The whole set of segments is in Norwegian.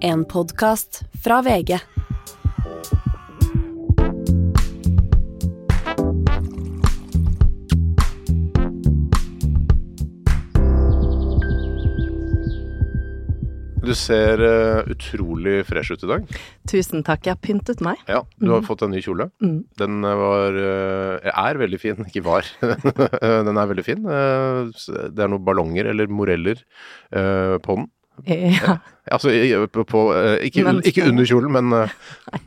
En podkast fra VG. Du ser eh, utrolig fresh ut i dag. Tusen takk. Jeg har pyntet meg. Ja, du har fått en ny kjole. Mm. Den eh, var eh, er veldig fin, ikke var. den er veldig fin. Eh, Det er noen ballonger eller moreller eh, på den. Ja, Altså på, på eh, ikke, ikke under kjolen, men, eh,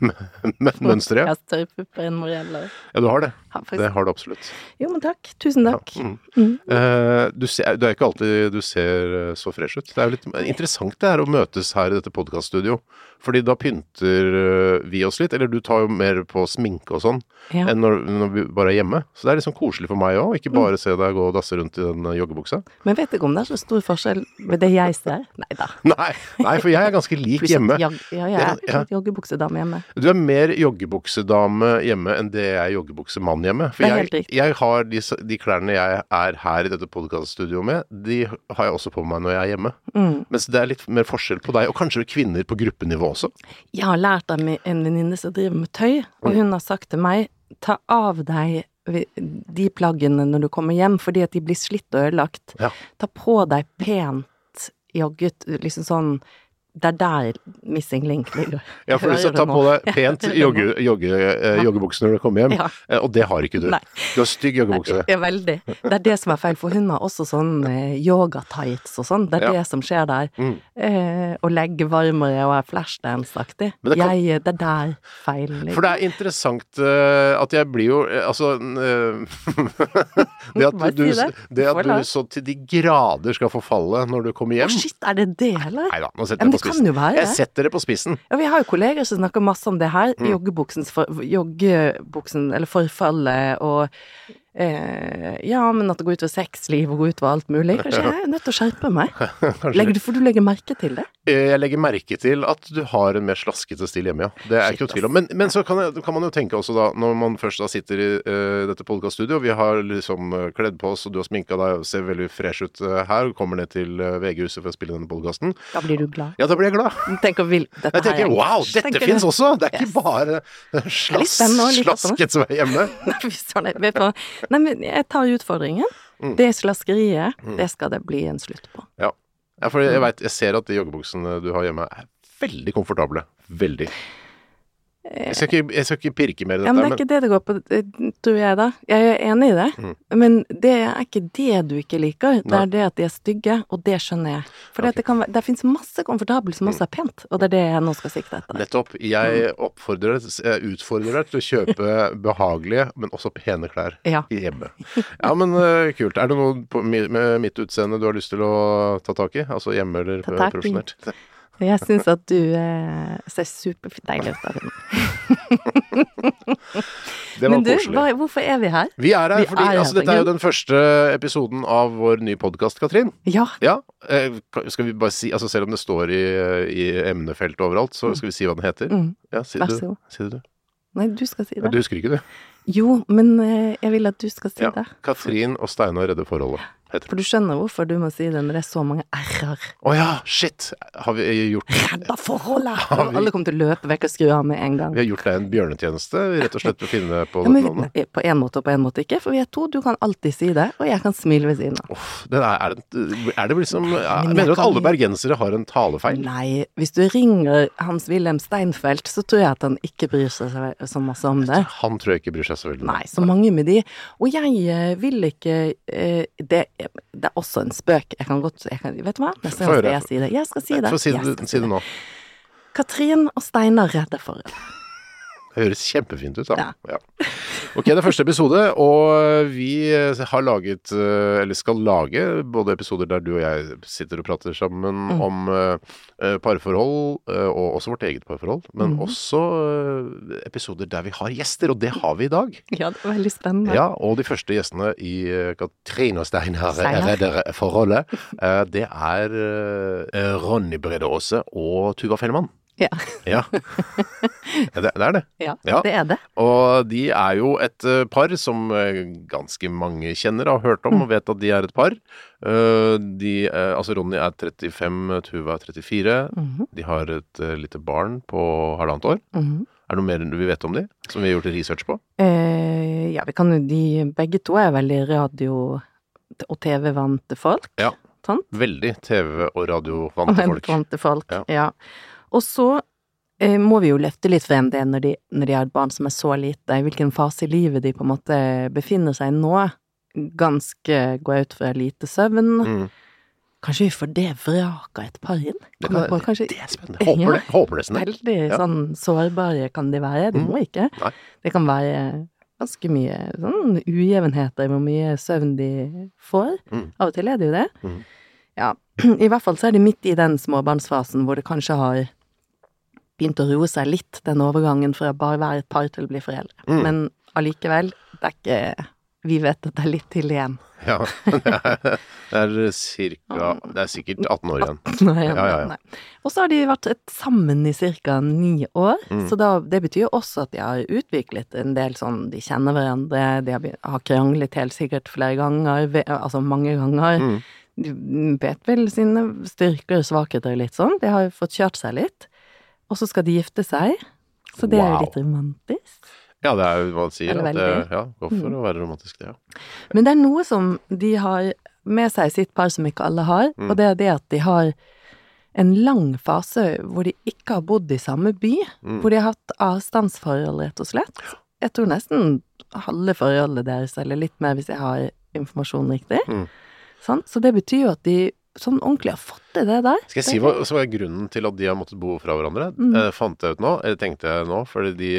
men mønsteret. Jeg Ja. har større pupper enn moreller. ja, du har det. Det har du absolutt. Jo, men takk. Tusen takk. Mm. Mm. Uh, du ser, det er ikke alltid du ser så fresh ut. Det er jo litt interessant det her å møtes her i dette podkaststudio. Fordi da pynter vi oss litt, eller du tar jo mer på sminke og sånn, Ja. enn når, når vi bare er hjemme. Så det er sånn koselig for meg òg, ikke Mm. bare se deg gå og dasse rundt i den joggebuksa. Men vet ikke om det er så stor forskjell med det jeg ser. Neida. Nei da. Nei, nei, for jeg er ganske lik hjemme. Ja, ja, jeg er Ja. joggebuksedame hjemme. Du er mer joggebuksedame hjemme enn det jeg er joggebuksemann hjemme. For jeg, jeg har de, de klærne jeg er her i dette podkaststudioet med, de har jeg også på meg når jeg er hjemme. Mm. Mens det er litt mer forskjell på deg, og kanskje kvinner på gruppenivå også. Jeg har lært av en venninne som driver med tøy, og hun har sagt til meg ta av deg de plaggene når du kommer hjem, fordi at de blir slitt og ødelagt. Ja. Ta på deg pent jogget, liksom sånn Det er der missing link ligger. Ja, for du skal ta på deg pent jogge, jogge, eh, joggebukse når du kommer hjem, Ja. eh, og det har ikke du. Nei. Du har stygg joggebukse. Ja, veldig. Det er det som er feil, for hun har også sånn eh, yoga-tights og sånn. Det er Ja. det som skjer der. Mm. Eh, og leggevarmere og er flashdance-aktig. Det kan- Jeg, eh, det er der feilen ligger. For det er interessant eh, at jeg blir jo Altså eh, Det at du, det. det at du så til de grader skal forfalle når du kommer hjem Å, shit, er det det, eller? Nei da, nå setter jeg på spissen. være Jeg setter det på spissen. Ja, vi har jo kolleger som snakker masse om det her. Mm. Joggebuksen, for, joggebuksen, eller forfallet, og eh, Ja, men at det går utover sexliv og går utover alt mulig. Kanskje jeg er nødt til å skjerpe meg. Legger du, for du legger merke til det? Eh, Jeg legger merke til at du har en mer slaskete stil hjemme, ja. Det er Shit, ikke noe tvil om. Men, men så kan, jeg, kan man jo tenke også da, når man først da sitter i uh, dette podkaststudioet, vi har liksom uh, kledd på oss, og du har sminka deg og ser veldig fresh ut uh, her, og kommer ned til VG-huset for å spille denne podkasten. Da blir du glad. Ja, da blir jeg glad. Tenker, vil, dette Jeg tenker er- wow, dette fins også! Det er Yes. ikke bare litt slasket som er hjemme. Nei, fy jeg. Nei, men jeg tar utfordringen. Mm. Det slaskeriet, det skal det bli en slutt på. Ja, for jeg, vet, jeg ser at de joggebuksene du har hjemme er veldig komfortable. Veldig. Jeg skal ikke, jeg skal ikke pirke mer i dette. Ja, men det er ikke det det går på, tror jeg da. Jeg er enig i det, Mm. men det er ikke det du ikke liker. Det er det at de er stygge, og det skjønner jeg. For okay. det, kan, det finnes masse komfortabelt som også er pent, og det er det jeg nå skal sikte etter. Nettopp. Jeg oppfordrer deg, jeg utfordrer deg til å kjøpe behagelige, men også pene klær Ja. hjemme. Ja, men eh, kult. Er det noe på, med mitt utseende du har lyst til å ta tak i? Altså hjemme eller profesjonelt? Jeg syns at du eh, ser superfint deilig ut av hunden. Det var Men du, koselig. hva, hvorfor er vi her? Vi er her Vi fordi er her altså, dette er jo den første episoden av vår nye podkast, Katrin. Ja, Ja, eh, skal vi bare si Altså selv om det står i, i emnefeltet overalt, så skal vi si hva den heter? mm. Ja, si Vær så god. si det du. Nei, du skal si det. du husker ikke det? Jo, men eh, jeg vil at du skal si Ja. det. Katrin og Steinar redder forholdet, heter For du skjønner hvorfor du må si det når det er så mange r-er. Å ja, shit! Har vi gjort Redda forholdet! Vi- Alle kommer til å løpe vekk og skru av med en gang. Vi har gjort deg en bjørnetjeneste, rett og slett ved å finne på Ja, men, på en måte og på en måte ikke, for vi er to. Du kan alltid si det, og jeg kan smile ved siden av. Oh, er, er, er det liksom ja, Men Mener du at kan- alle bergensere har en talefeil? Nei, hvis du ringer Hans-Wilhelm Steinfeld, så tror jeg at han ikke bryr seg så- så masse om det. Han tror jeg ikke bryr seg så veldig Nei, så mange med de. Og jeg eh, vil ikke eh, det, det er også en spøk. Jeg kan godt jeg kan, Vet du hva? Neste gang skal jeg si det. Jeg skal si det. Få si si det nå. Katrin og Steinar redder for Det høres kjempefint ut, da. Ja. Ja. Ok, det er første episode, og vi har laget, eh, eller skal lage, både episoder der du og jeg sitter og prater sammen Mm. om eh, eh, parforhold, uh, og også vårt eget parforhold, men mm. også uh, episoder der vi har gjester, og det har vi i dag. Ja, det er veldig spennende. Ja, og de første gjestene i eh, Katrine og Steinar Steinar. redder forholdet, eh, det er eh, Ronny Brede Aase og Tuva Fellmann. Ja. Ja, det, det er det. Ja, Ja. det er det. Og de er jo et eh, par som eh, ganske mange kjenner, har hørt om og vet at de er et par. Eh, de, altså Ronny er 35, Tuva er 34. Mhm, De har et lite barn på halvannet år. mhm. Er det noe mer vi vet om de, som vi har gjort research på? Eh, ja, vi kan jo de Begge to er veldig radio- og TV-vante folk. Ja. Sant? Veldig TV- og radiovante folk. Vante folk, Ja. ja. Og så eh, må vi jo løfte litt frem det når de, når de har et barn som er så lite, i hvilken fase i livet de på en måte befinner seg nå. Ganske gå ut fra lite søvn. Mm. Kanskje vi får det vraka et par inn? Det, på, kanskje det er spennende. Håper det. Håper det det. Veldig Ja. sånn sårbare kan de være. De Mm. må ikke. Nei. Det kan være ganske mye sånn ujevnheter i hvor mye søvn de får. Mm. Av og til er det jo det. Mm. Ja, i hvert fall så er det midt i den småbarnsfasen hvor det kanskje har begynt å roe seg litt, den overgangen fra å bare være et par til å bli foreldre. Mm. Men allikevel, det er ikke Vi vet at det er litt til igjen. Ja, det er, det er cirka Det er sikkert 18 år igjen. Nei, Ja, ja, ja. nei. Og så har de vært et- sammen i ca. ni år, Mm. så da, det betyr jo også at de har utviklet en del sånn De kjenner hverandre, de har, har kranglet helt sikkert flere ganger, altså mange ganger. Mm. Vet vel sine styrker og svakheter litt sånn, de har jo fått kjørt seg litt. Og så skal de gifte seg, så det er jo litt romantisk. Ja, det er jo hva man sier. At det, ja, gå for Mm. å være romantisk, det, ja. Men det er noe som de har med seg i sitt par som ikke alle har, Mm. og det er det at de har en lang fase hvor de ikke har bodd i samme by, Mm. hvor de har hatt avstandsforhold, rett og slett. Jeg tror nesten halve forholdet deres, eller litt mer hvis jeg har informasjon riktig. Mm. Sant? Så det betyr jo at de sånn ordentlig har fått det der. Skal jeg si hva som er grunnen til at de har måttet bo fra hverandre? Mm. Eh, fant jeg ut nå, eller tenkte jeg nå, fordi de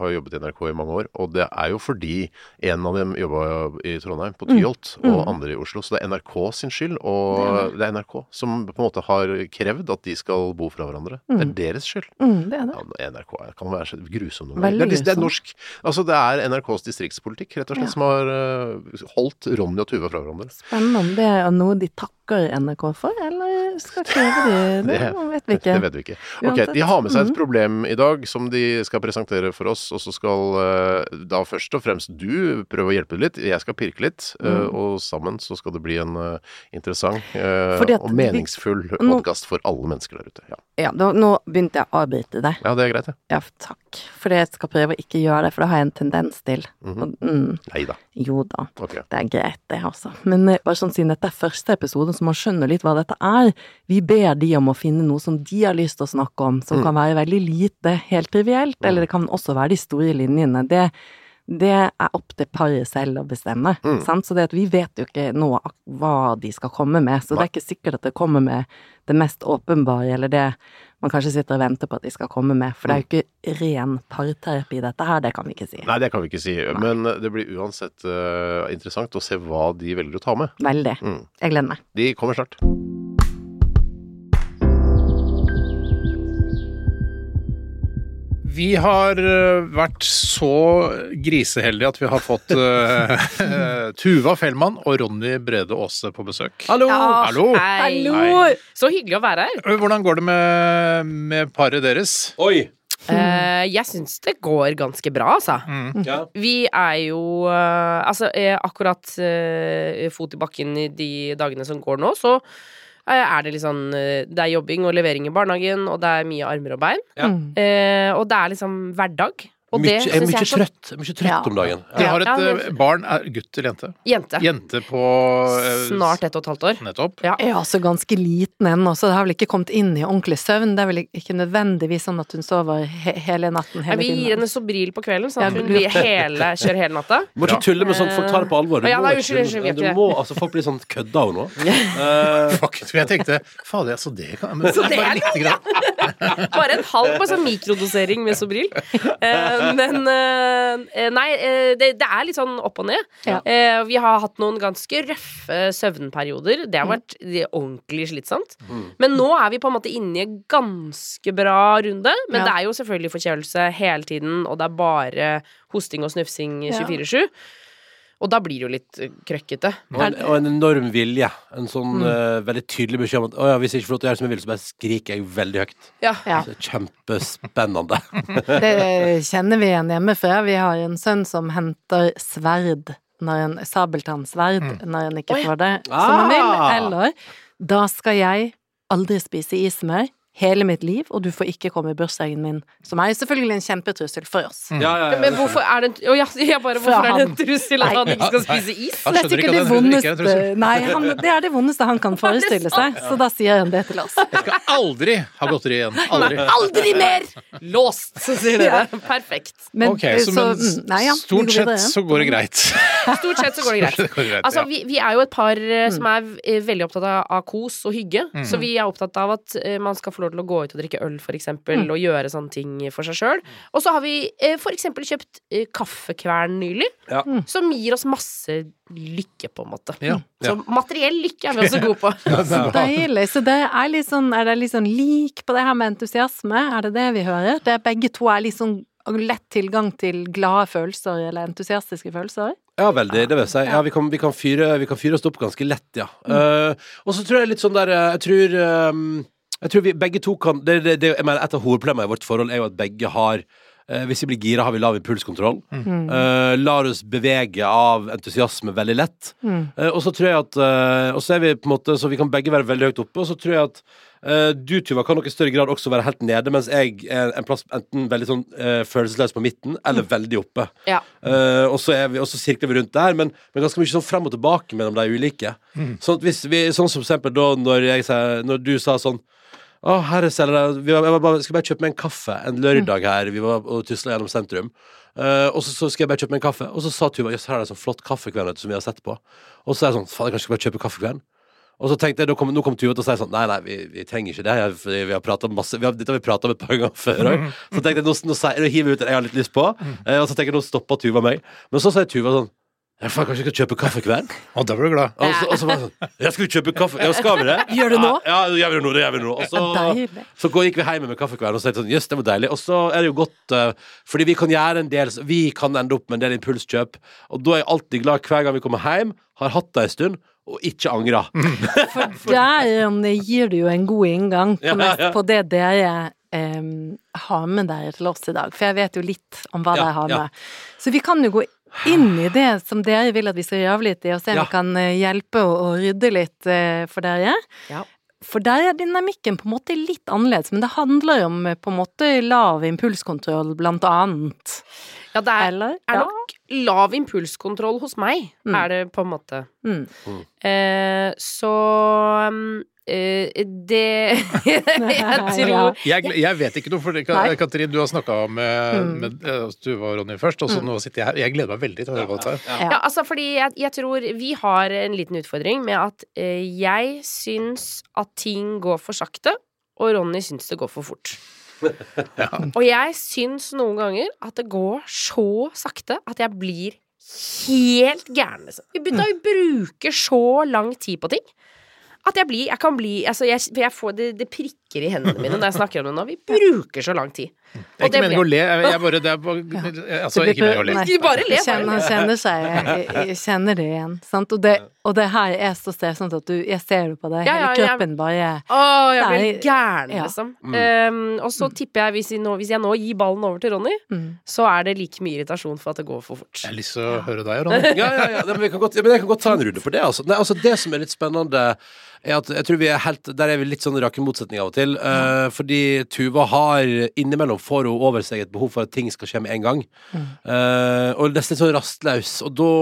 har jobbet i NRK i mange år. Og det er jo fordi en av dem jobba i Trondheim, på Tyholt, og Mm. andre i Oslo. Så det er NRK sin skyld, og det er NRK som på en måte har krevd at de skal bo fra hverandre. Mm. Det er deres skyld. Mm, det er det. Ja, NRK kan være så grusom noen ganger. Det, det er norsk Altså, det er NRKs distriktspolitikk, rett og slett, Ja. som har uh, holdt Ronny og Tuva fra hverandre. Spennende det er noe de takker NRK for, eller skal kreve de det? Det- vet vi ikke. Det vet vi ikke. Ok, De har med seg et Mhm. problem i dag som de skal presentere for oss, og så skal eh, da først og fremst du prøve å hjelpe litt. Jeg skal pirke litt, eh, Mhm. og sammen så skal det bli en eh, interessant og meningsfull podkast for alle mennesker der ute. Ja, Ja, da, nå begynte jeg å avbryte deg. ja det er greit, det. Ja, takk. For jeg skal prøve å ikke gjøre det, for det har jeg en tendens til. Mhm. Mm, Nei da. jo da, Okay. det er greit det, altså. Men bare sånn siden dette er første episode, så man skjønner litt hva dette er. Vi ber de om å finne noe som de har lyst til å snakke om, som Mm. kan være veldig lite, helt trivielt, eller det kan også være de store linjene. Det, det er opp til paret selv å bestemme. Mm. Sant? Så det at vi vet jo ikke nå hva de skal komme med, så det er ikke sikkert at det kommer med det mest åpenbare, eller det man kanskje sitter og venter på at de skal komme med. For det er jo ikke ren parterapi dette her, det kan vi ikke si. Nei, det kan vi ikke si. Men eh, det blir uansett uh, interessant å se hva de velger å ta med. Veldig. Mm. Jeg gleder meg. De kommer snart. Vi har eh, vært så griseheldige at vi har fått uh, Tuva Fellmann og Ronny Brede Aase på besøk. Hallo! Hallo! Hei. Hei. Så hyggelig å være her. Hvordan går det med, med paret deres? Oi! Uh, jeg syns det går ganske bra, altså. Mm. Ja. Vi er jo uh, Altså, akkurat fot i bakken i de dagene som går nå, så er det litt sånn eh, Det er jobbing og levering i barnehagen, og det er mye armer og bein. Ja. Eh, og det er liksom hverdag. Og Mykje- det er mye jeg er så trøtt, mye trøtt Ja. om dagen. De har et Ja, eh, det- barn. Er gutt eller jente? Jente. Jente på uh, Snart ett og et halvt år. Nettopp. Ja. Ja, altså ganske liten ennå, så det har vel ikke kommet inn i ordentlig søvn. Det er vel ikke nødvendigvis sånn at hun sover he hele natten Ja, hele vi gir henne Sobril på kvelden, sånn at hun blir hele, kjører hele natta. Du må ikke tulle med sånt, folk tar det på alvor. Du Ja, må ikke- unnskyld, unnskyld, du må, altså, folk blir sånn kødda av nå. Eh, Fuck, for jeg tenkte fader, altså det kan men, Så det bare er lite grann. Bare en halv på sånn mikrodosering med Sobril. Eh, men eh, Nei, eh, det, det er litt sånn opp og ned. Ja. Eh, vi har hatt noen ganske røffe søvnperioder. Det har vært det er ordentlig slitsomt. Mm. Men nå er vi på en måte inne i en ganske bra runde. Men Ja. det er jo selvfølgelig forkjølelse hele tiden, og det er bare hosting og snufsing 24-7. Og da blir det jo litt eh, krøkkete. Og en, og en enorm vilje. En sånn Mm. uh, veldig tydelig beskjed om at oh, ja, hvis jeg ikke får lov til å gjøre som jeg vil, så bare skriker jeg veldig høyt. Ja. Ja. Det er Kjempespennende. Det kjenner vi igjen hjemmefra. Vi har en sønn som henter sverd, når en sabeltannsverd, når en ikke får det som han vil. Ah! Eller da skal jeg aldri spise ismør hele mitt liv, og du får ikke komme i bursdagen min. Som er selvfølgelig en kjempetrussel for oss. Ja, ja, ja. Men hvorfor er det en oh, ja, jeg bare, hvorfor er det en trussel at han ikke skal spise is? Er ikke det det vondeste. Nei, han, det er det vondeste han kan forestille seg, så da sier han det til oss. Jeg skal aldri ha godteri igjen. Aldri. Aldri mer! Låst, så sier dere. Perfekt. Men, okay, så, men mm, nei, ja, stort sett så går det greit. Stort sett så går det greit. Går greit, Altså, vi, vi er jo et par eh, som er eh, veldig opptatt av, kos og hygge. Mm. Så vi er opptatt av at eh, man skal få lov til å gå ut og drikke øl, for eksempel, Mm. og gjøre sånne ting for seg sjøl. Og så har vi eh, for eksempel kjøpt eh, kaffekvern nylig, Ja. Mm. som gir oss masse lykke, på en måte. Ja, Så materiell lykke er vi også gode på. Så deilig. Så det er litt sånn, er det litt sånn lik på det her med entusiasme? Er det det vi hører? Det er begge to er litt sånn lett tilgang til glade følelser eller entusiastiske følelser? Ja, veldig, det vil jeg si. Ja, vi kan, vi kan, fyre, vi kan fyre oss opp ganske lett, ja. Eh, og så tror jeg litt sånn der eh, Jeg tror ehm, Jeg tror vi begge to kan det, det, det, jeg mener, Et av hovedproblemene i vårt forhold er jo at begge har eh, Hvis vi blir gira, har vi lav impulskontroll. Mm. Eh, lar oss bevege av entusiasme veldig lett. Mm. Eh, og så tror jeg at eh, Og så er vi på en måte Så vi kan begge være veldig høyt oppe, og så tror jeg at eh, du, Tuva, kan nok i større grad også være helt nede, mens jeg er en plass enten veldig sånn eh, følelsesløs på midten, eller veldig oppe. Ja. Uh, og så er vi, og så sirkler vi rundt der, men, men ganske mye sånn frem og tilbake mellom de ulike. Sånn, at hvis vi, sånn som for eksempel da når, jeg, når du sa sånn å, herre selger vi var, jeg var bare, skal bare kjøpe meg en kaffe en lørdag her. Vi var og tusla gjennom sentrum. Eh, og så, så skal jeg bare kjøpe meg en kaffe, og så sa Tuva jøss, her er det sånn flott vet du, som vi har sett på. Og så er jeg sånn faen, jeg kanskje skal bare kjøpe kaffekvern. Og så tenkte jeg, da kom, Nå kom Tuva til å si sånn Nei, nei, vi, vi trenger ikke det. Jeg, fordi vi har pratet masse vi har, Dette har vi prata om et par ganger før òg. Så tenkte jeg, nå, nå, sier- nå hiver jeg ut det jeg har litt lyst på. Eh, og så tenker jeg, nå stopper Tuva meg. Men så sier Tuva sånn ja, faen, kanskje vi skal kjøpe kveld? Og da blir du glad. Og så, og så var jeg sånn Ja, skal vi kjøpe kaffe? Ja, skal vi det? Gjør det nå? Ja, ja gjør vi det nå. Det gjør vi nå. Og så, Deilig. så går, gikk vi hjem med kaffekvern og så tenkte sånn Jøss, det var deilig. Og så er det jo godt, eh, fordi vi kan gjøre en del Vi kan ende opp med en del impulskjøp, og da er jeg alltid glad hver gang vi kommer hjem, har hatt det en stund, og ikke angra. For der gir du jo en god inngang på, Ja, ja. på det dere um, har med dere til oss i dag. For jeg vet jo litt om hva Ja, dere har ja. med. Så vi kan jo gå inn i det som dere vil at vi skal gjøre litt i, og se om Ja. vi kan eh, hjelpe å, å rydde litt eh, for dere. Ja. For der er dynamikken på en måte litt annerledes, men det handler om eh, på en måte lav impulskontroll, blant annet. Ja, det er, Eller? er Ja. nok lav impulskontroll hos meg, Mm. er det på en måte. Mm. Eh, så eh, det Jeg tror Jeg, jeg vet ikke noe, for. Katrin, du har snakka med, Mm. med eh, Tuva og Ronny først, og så nå sitter jeg her. Jeg gleder meg veldig til å høre hva dette er. Ja. Ja, altså fordi jeg, jeg tror vi har en liten utfordring med at uh, jeg syns at ting går for sakte, og Ronny syns det går for fort. Og jeg syns noen ganger at det går så sakte at jeg blir helt gæren, liksom. Vi, da vi bruker så lang tid på ting. At jeg blir, jeg kan bli Altså, jeg, for jeg får det, det prikker i hendene mine når jeg snakker om det nå. Vi bruker så lang tid. Det er ikke meningen å le. Jeg, bare, det er bare, altså, ikke meningen å le. Nei. Bare le. Kjenner, kjenner seg kjenner det igjen. Sant? Og, det, og det her er så stressende at du Jeg ser det på deg. Hele kroppen bare Å, jeg blir gæren, ja. liksom. Um, og så tipper jeg, hvis jeg, nå, hvis jeg nå gir ballen over til Ronny, mm. så er det like mye irritasjon for at det går for fort. Jeg har lyst til å høre deg, Ronny. Ja, ja, ja. Men, vi kan godt, ja, men jeg kan godt ta en runde på det. Altså. Nei, altså. Det som er litt spennende, er at jeg tror vi er helt Der er vi litt sånn rake motsetninger av og til. Eh, fordi Tuva har innimellom får hun over seg et behov for at ting skal skje med en gang. Eh, og nesten sånn rastløs. Og da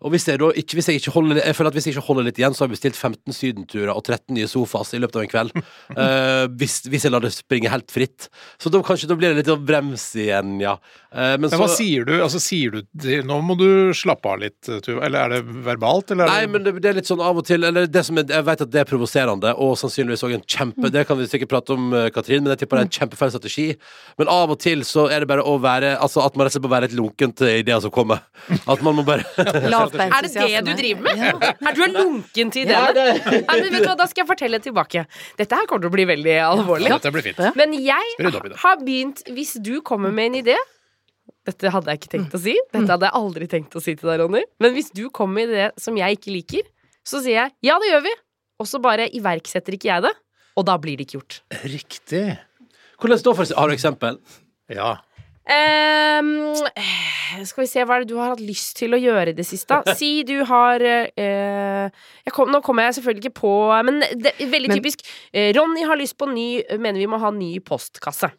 og hvis jeg da ikke, hvis jeg ikke holder, jeg føler at hvis jeg ikke holder litt igjen, så har jeg bestilt 15 sydenturer og 13 nye sofas i løpet av en kveld. uh, hvis, hvis jeg lar det springe helt fritt. Så da kanskje da blir det litt sånn brems igjen, ja. Uh, men Men så hva sier du? Altså, sier du til- Nå må du slappe av litt, Tuva. Eller er det verbalt, eller? Nei, det, men det, det er litt sånn av og til Eller det som er, Jeg vet at det er provoserende, og sannsynligvis også en kjempe Det kan vi sikkert prate om, eh, Katrin, men jeg tipper det er en kjempefeil strategi. Men av og til så er det bare å være Altså at man rett og slett må være litt lunken til ideer som kommer. At man må bare Er det det du driver med? Ja. Er du er lunken til ideene? ja, men vet du hva, Da skal jeg fortelle tilbake. Dette her kommer til å bli veldig alvorlig. Dette blir fint. Men jeg det. har begynt Hvis du kommer med en idé, Dette hadde jeg ikke tenkt å si. Dette hadde jeg aldri tenkt å si til deg, Ronny. Men hvis du kommer med det som jeg ikke liker, så sier jeg ja, det gjør vi. Og så bare iverksetter ikke jeg det. Og da blir det ikke gjort. Riktig. Hvordan står for, Har du eksempel? Ja. Ehm, skal vi se, hva er det du har hatt lyst til å gjøre i det siste? Si du har uh, jeg kom, Nå kommer jeg selvfølgelig ikke på Men det er veldig Men- typisk. Eh, Ronny har lyst på ny Mener vi må ha ny postkasse.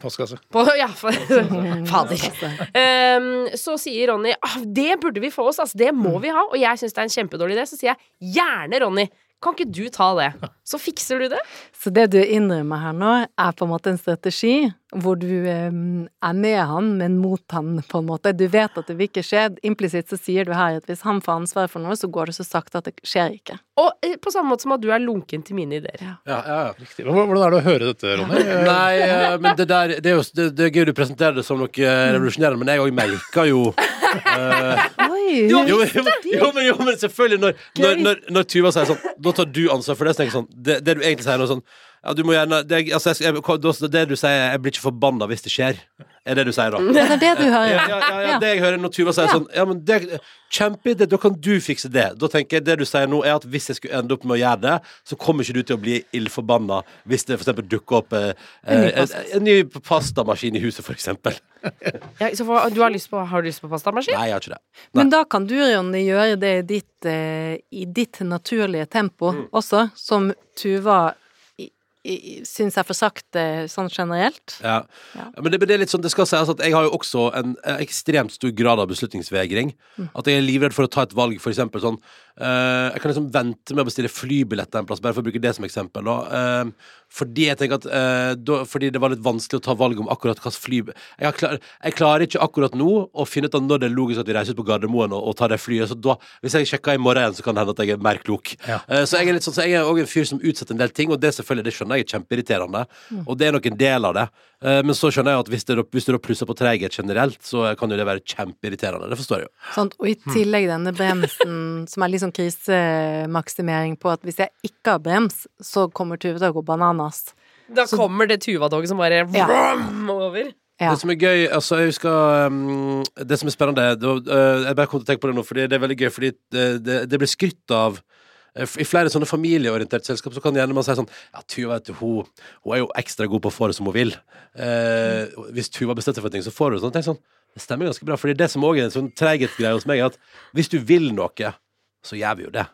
Postkasse. På, ja, for, fader. Um, så sier Ronny ah, det burde vi få oss, altså, det må vi ha. Og jeg syns det er en kjempedårlig idé. Så sier jeg gjerne, Ronny. Kan ikke du ta det? Så fikser du det. Så det du innrømmer her nå, er på en måte en strategi hvor du eh, er med han, men mot han, på en måte. Du vet at det vil ikke skje. Implisitt så sier du her at hvis han får ansvar for noe, så går det så sakte at det skjer ikke. Og eh, på samme måte som at du er lunken til mine ideer. Ja, ja, ja. Riktig. Hvordan er det å høre dette, Ronny? Nei, eh, men det der Det er jo det, det er gøy du presenterer det som noe eh, revolusjonerende, men jeg òg merker jo jo, jo, jo, men, jo, men selvfølgelig når, når, når, når Tuva sier sånn Da tar du ansvar for det. Så tenker jeg sånn Det, det du egentlig sier nå sånn Ja, du må gjerne det, altså, jeg, jeg, det du sier Jeg blir ikke forbanna hvis det skjer. Er det du sier da? Det er det du hører. Ja, ja, ja, ja, det jeg hører når Tuva sier Ja. sånn Ja, men det Kjempeidé, da kan du fikse det. Da tenker jeg Det du sier nå, er at hvis jeg skulle ende opp med å gjøre det, så kommer ikke du til å bli ildforbanna hvis det eksempel dukker opp eh, En ny eh, en, en ny pastamaskin i huset, eksempel. Ja, så for, du har, lyst på, har du lyst på pastamaskin? Nei, jeg har ikke det. Men da kan du, Ronny, gjøre det i ditt, eh, i ditt naturlige tempo også, som Tuva syns får for sakte sånn generelt. Ja. Ja. Men, det, det er litt sånn, det skal sies at jeg har jo også en, ekstremt stor grad av beslutningsvegring. At jeg er livredd for å ta et valg, for eksempel sånn eh, Jeg kan liksom vente med å bestille flybillett en plass, bare for å bruke det som eksempel. Eh, fordi jeg tenker at uh, da, Fordi det var litt vanskelig å ta valg om akkurat hvilket fly jeg, klar, jeg klarer ikke akkurat nå å finne ut av når det er logisk at vi reiser ut på Gardermoen og, og tar det flyet. Så da, hvis jeg sjekker i morgen igjen, så kan det hende at jeg er mer klok. Ja. Så jeg er litt sånn, så jeg er også en fyr som utsetter en del ting, og det selvfølgelig, det skjønner jeg er kjempeirriterende. Og det er nok en del av det. Eh, men så skjønner jeg at hvis, du, hvis du plusser på treghet generelt, så kan jo det være kjempeirriterende. Det forstår jeg jo. Sånn, Og i tillegg denne bremsen, som er litt sånn krisemaksimering på at hvis jeg ikke har brems, så kommer Tuva til å gå bananas. Da kommer det Tuva-toget som bare Ja. vrom over. Ja. Det som er gøy, altså jeg husker um, Det som er spennende det, uh, Jeg bare kom til å tenke på det nå, fordi det er veldig gøy, fordi det, det, det blir skrytt av uh, I flere sånne familieorienterte selskap så kan gjerne man si sånn Ja, Tuva vet du, hun, hun er jo ekstra god på å få det som hun vil. Eh, hvis Tuva bestemmer seg for ting, så får hun det sånn. Tenk sånn Det stemmer ganske bra. Fordi det som òg er en sånn treghetgreie hos meg, er at hvis du vil noe, så gjør vi jo det.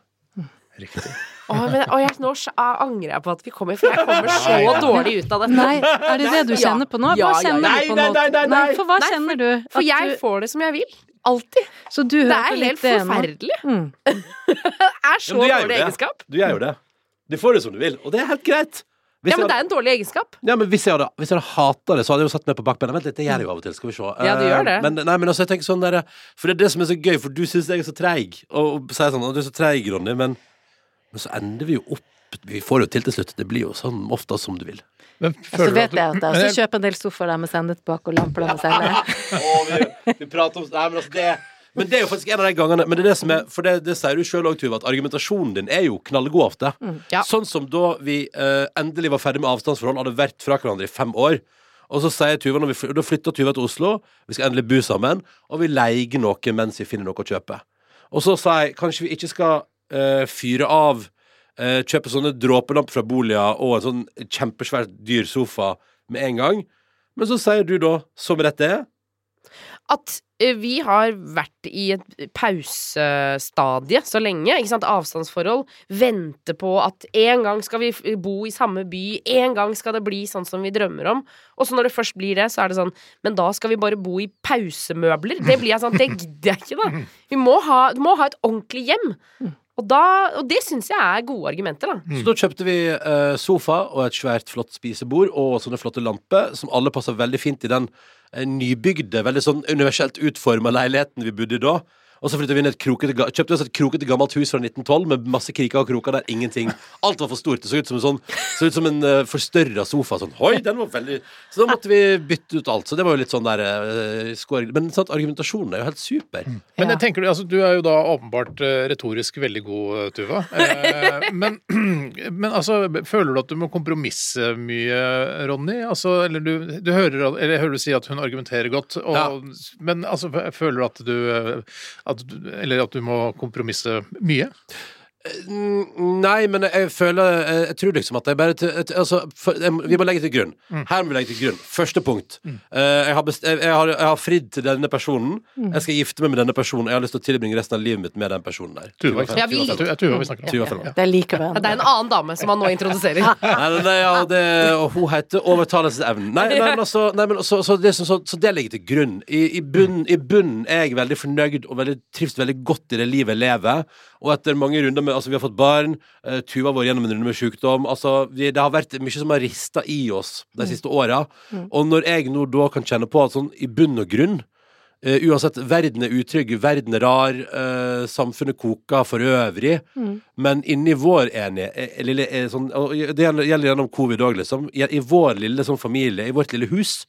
Riktig. Oh, men, oh, jeg, nå angrer jeg på at vi kommer, for jeg kommer så dårlig ut av dette. Nei, er det det du kjenner på nå? Hva Ja, ja, kjenner ja. du på nå? nei, nei, nei, nei. for hva Nei, kjenner du? For jeg du- får det som jeg vil. Alltid. Så du Det er helt det forferdelig. Mm. Det er så Ja, dårlig egenskap. Du gjør jo det. Du får det som du vil, og det er helt greit. Hvis Ja, men hadde... det er en dårlig egenskap. Ja, men hvis jeg hadde, hvis jeg hadde hata det, så hadde jeg jo satt meg på bakbeina. Vent litt, det gjør jeg jo av og til. Skal vi se. Ja, du Eh, gjør det. Men, nei, men altså, jeg tenker sånn der, For det er det som er så gøy, for du syns jeg er så treig. Og, og sier sånn, «Å, du er så treig, Ronny, men, men så ender vi jo opp Vi får det jo til til slutt. Det blir jo sånn ofte som du vil. Men Så vet du vet jeg at jeg også kjøper en del sofaer der med sendetbak og lamper der med selge. vi, vi prater om Nei, men altså, det men det er jo faktisk en av de gangene Men det er det som er For det, det sier du sjøl òg, Tuva, at argumentasjonen din er jo knallgod ofte. Ja. Sånn som da vi eh, endelig var ferdig med avstandsforhold, hadde vært fra hverandre i fem år. Og så sier Tuva når vi, Da flytter Tuva til Oslo, vi skal endelig bo sammen, og vi leier noe mens vi finner noe å kjøpe. Og så sier jeg kanskje vi ikke skal eh, fyre av eh, Kjøpe sånne dråpelamper fra Bolia og en sånn kjempesvært dyr sofa med en gang. Men så sier du da, som rett er At eh, vi har vært i et pausestadie så lenge. Ikke sant? Avstandsforhold. Vente på at en gang skal vi bo i samme by. En gang skal det bli sånn som vi drømmer om. Og så når det først blir det, så er det sånn Men da skal vi bare bo i pausemøbler. Det blir jeg sånn Det gidder jeg ikke, da. Vi må ha, må ha et ordentlig hjem. Og, da, og det syns jeg er gode argumenter, da. Så da kjøpte vi eh, sofa og et svært flott spisebord og sånne flotte lamper, som alle passer veldig fint i den eh, nybygde, veldig sånn universelt utforma leiligheten vi bodde i da. Og så flytta vi inn i et krokete, kjøpte oss et krokete gammelt hus fra 1912 med masse kriker og kroker der ingenting Alt var for stort. Det så ut som en sånn Så ut som en uh, forstørra sofa. Sånn, Oi, den var veldig Så da måtte vi bytte ut alt. Så det var jo litt sånn der uh, skår... Men sant, argumentasjonen er jo helt super. Men Ja. jeg tenker, du- altså, du er jo da åpenbart uh, retorisk veldig god, eh, Tuva. Uh, men, men altså, føler du at du må kompromisse mye, Ronny? Altså, eller du, du hører, eller jeg hører du si at hun argumenterer godt, og, Ja. men altså, føler du at du, eh, at Eller at du må kompromisse mye? Mm, Nei, men jeg føler Jeg, jeg tror liksom at jeg bare altså, for, jeg, Vi må legge til grunn. Her må vi legge til grunn. Første punkt. Eh, jeg, har best, jeg, jeg, har, jeg har fridd til denne personen. Jeg skal gifte meg med denne personen. Jeg har lyst til å tilbringe resten av livet mitt med den personen der. Tuva, Ja, vi- Tuva, Tuva, Tuva vi snakker om. Det liker likevel det er en annen dame som han nå introduserer. Nei, nei, ja, det, og hun heter overtalelsesevnen. Nei, nei, men altså, nei, men så, så, det, som- så, så det ligger til grunn. I, i bunnen i bunnen er jeg veldig fornøyd og veldig, trives veldig godt i det livet jeg lever. Og etter mange runder med Altså, vi har fått barn. Uh, Tuva har vært gjennom en runde med sykdom. Altså, vi, det har vært mye som har rista i oss de siste åra. Og når jeg nå da kan kjenne på at sånn i bunn og grunn uh, uansett, verden er utrygg, verden er rar, uh, samfunnet koker for øvrig. Men inni vår eh, lille, sånn, og Det gjelder gjennom covid òg, liksom. I, I vår lille sånn familie, i vårt lille hus,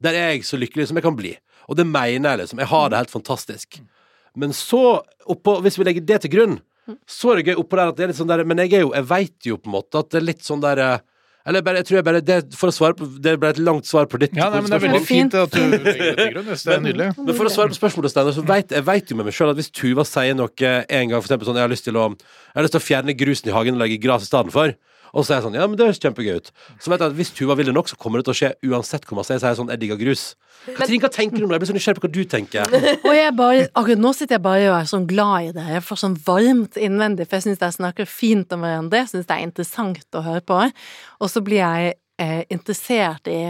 der er jeg så lykkelig som jeg kan bli. Og det mener jeg, liksom. Jeg har det helt fantastisk. Men så, oppå, hvis vi legger det til grunn, så er det gøy oppå der at det er litt sånn der Men jeg er jo, jeg veit jo på en måte at det er litt sånn der eh, Eller bare, jeg tror jeg bare det, For å svare på Det ble et langt svar på ditt Ja, nei, men det er veldig fint at du legger det til grunn. Det er nydelig. Men for å svare på spørsmålet, Steiner, så vet jeg vet jo med meg sjøl at hvis Tuva sier noe en gang, for eksempel sånn Jeg har lyst til å, jeg har lyst til å fjerne grusen i hagen og legge gras i stedet for. Og så er jeg sånn, ja, men det høres kjempegøy ut. Så vet jeg at hvis Tuva vil det nok, så kommer det til å skje uansett hvor masse jeg sier sånn, jeg digger grus. Katrin, hva tenker du om det? Jeg blir så nysgjerrig på hva du tenker. Og jeg bare, akkurat nå sitter jeg bare og er sånn glad i det. Jeg får sånn varmt innvendig, for jeg syns dere snakker fint om hverandre. Jeg syns det er interessant å høre på. Og så blir jeg eh, interessert i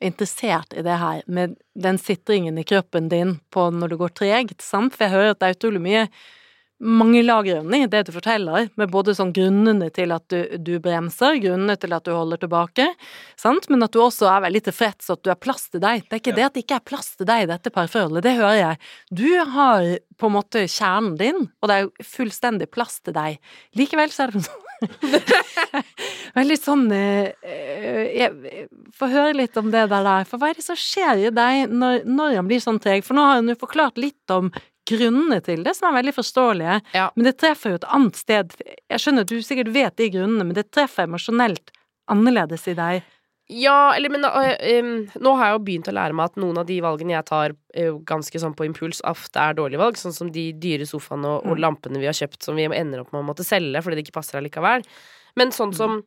interessert i det her med den sitringen i kroppen din på når det går tregt, sant? For jeg hører at det er utrolig mye mange lag i det du forteller, med både sånn grunnene til at du, du bremser, grunnene til at du holder tilbake, sant, men at du også er veldig tilfreds at du har plass til deg. Det er ikke det at det ikke er plass til deg i dette parforholdet, det hører jeg. Du har på en måte kjernen din, og det er jo fullstendig plass til deg. Likevel så er det sånn Veldig sånn eh, eh, Jeg får høre litt om det der, for hva er det som skjer i deg når, når han blir sånn treg? For nå har han jo forklart litt om grunnene til det, som er veldig forståelige, Ja. men det treffer jo et annet sted. Jeg skjønner at du sikkert vet de grunnene, men det treffer emosjonelt annerledes i deg. Ja, eller men øh, øhm, Nå har jeg jo begynt å lære meg at noen av de valgene jeg tar er ganske sånn på impuls, ofte er dårlige valg. Sånn som de dyre sofaene og, og lampene vi har kjøpt som vi ender opp med å måtte selge fordi det ikke passer allikevel. Men sånn som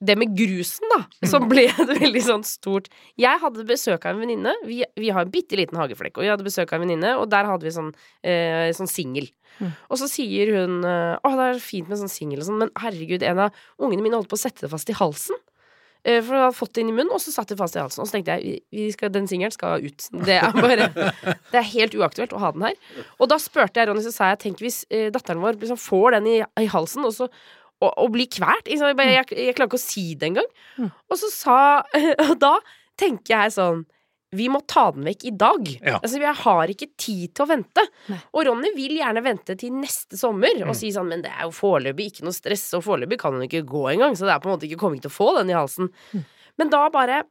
det med grusen, da, som ble et veldig sånn stort Jeg hadde besøk av en venninne. Vi, vi har en bitte liten hageflekk, og jeg hadde besøk av en venninne, og der hadde vi sånn, eh, sånn singel. Mm. Og så sier hun eh, Å, det er fint med sånn singel og sånn, men herregud, en av ungene mine holdt på å sette det fast i halsen. Eh, For jeg hadde fått det inn i munnen, og så satt det fast i halsen. Og så tenkte jeg vi- vi skal, den singelen skal ut. Det er bare Det er helt uaktuelt å ha den her. Og da spurte jeg Ronny, så sa jeg tenk hvis eh, datteren vår liksom får den i, i halsen, og så og, å bli kvalt. Jeg, jeg, jeg klarer ikke å si det engang. Mm. Og så sa Og da tenker jeg sånn vi må ta den vekk i dag. Ja. Altså, Jeg har ikke tid til å vente. Nei. Og Ronny vil gjerne vente til neste sommer og Mm. si sånn Men det er jo foreløpig ikke noe stress, og foreløpig kan hun ikke gå engang, så det er på en måte ikke kommet til å få den i halsen. Mm. Men da bare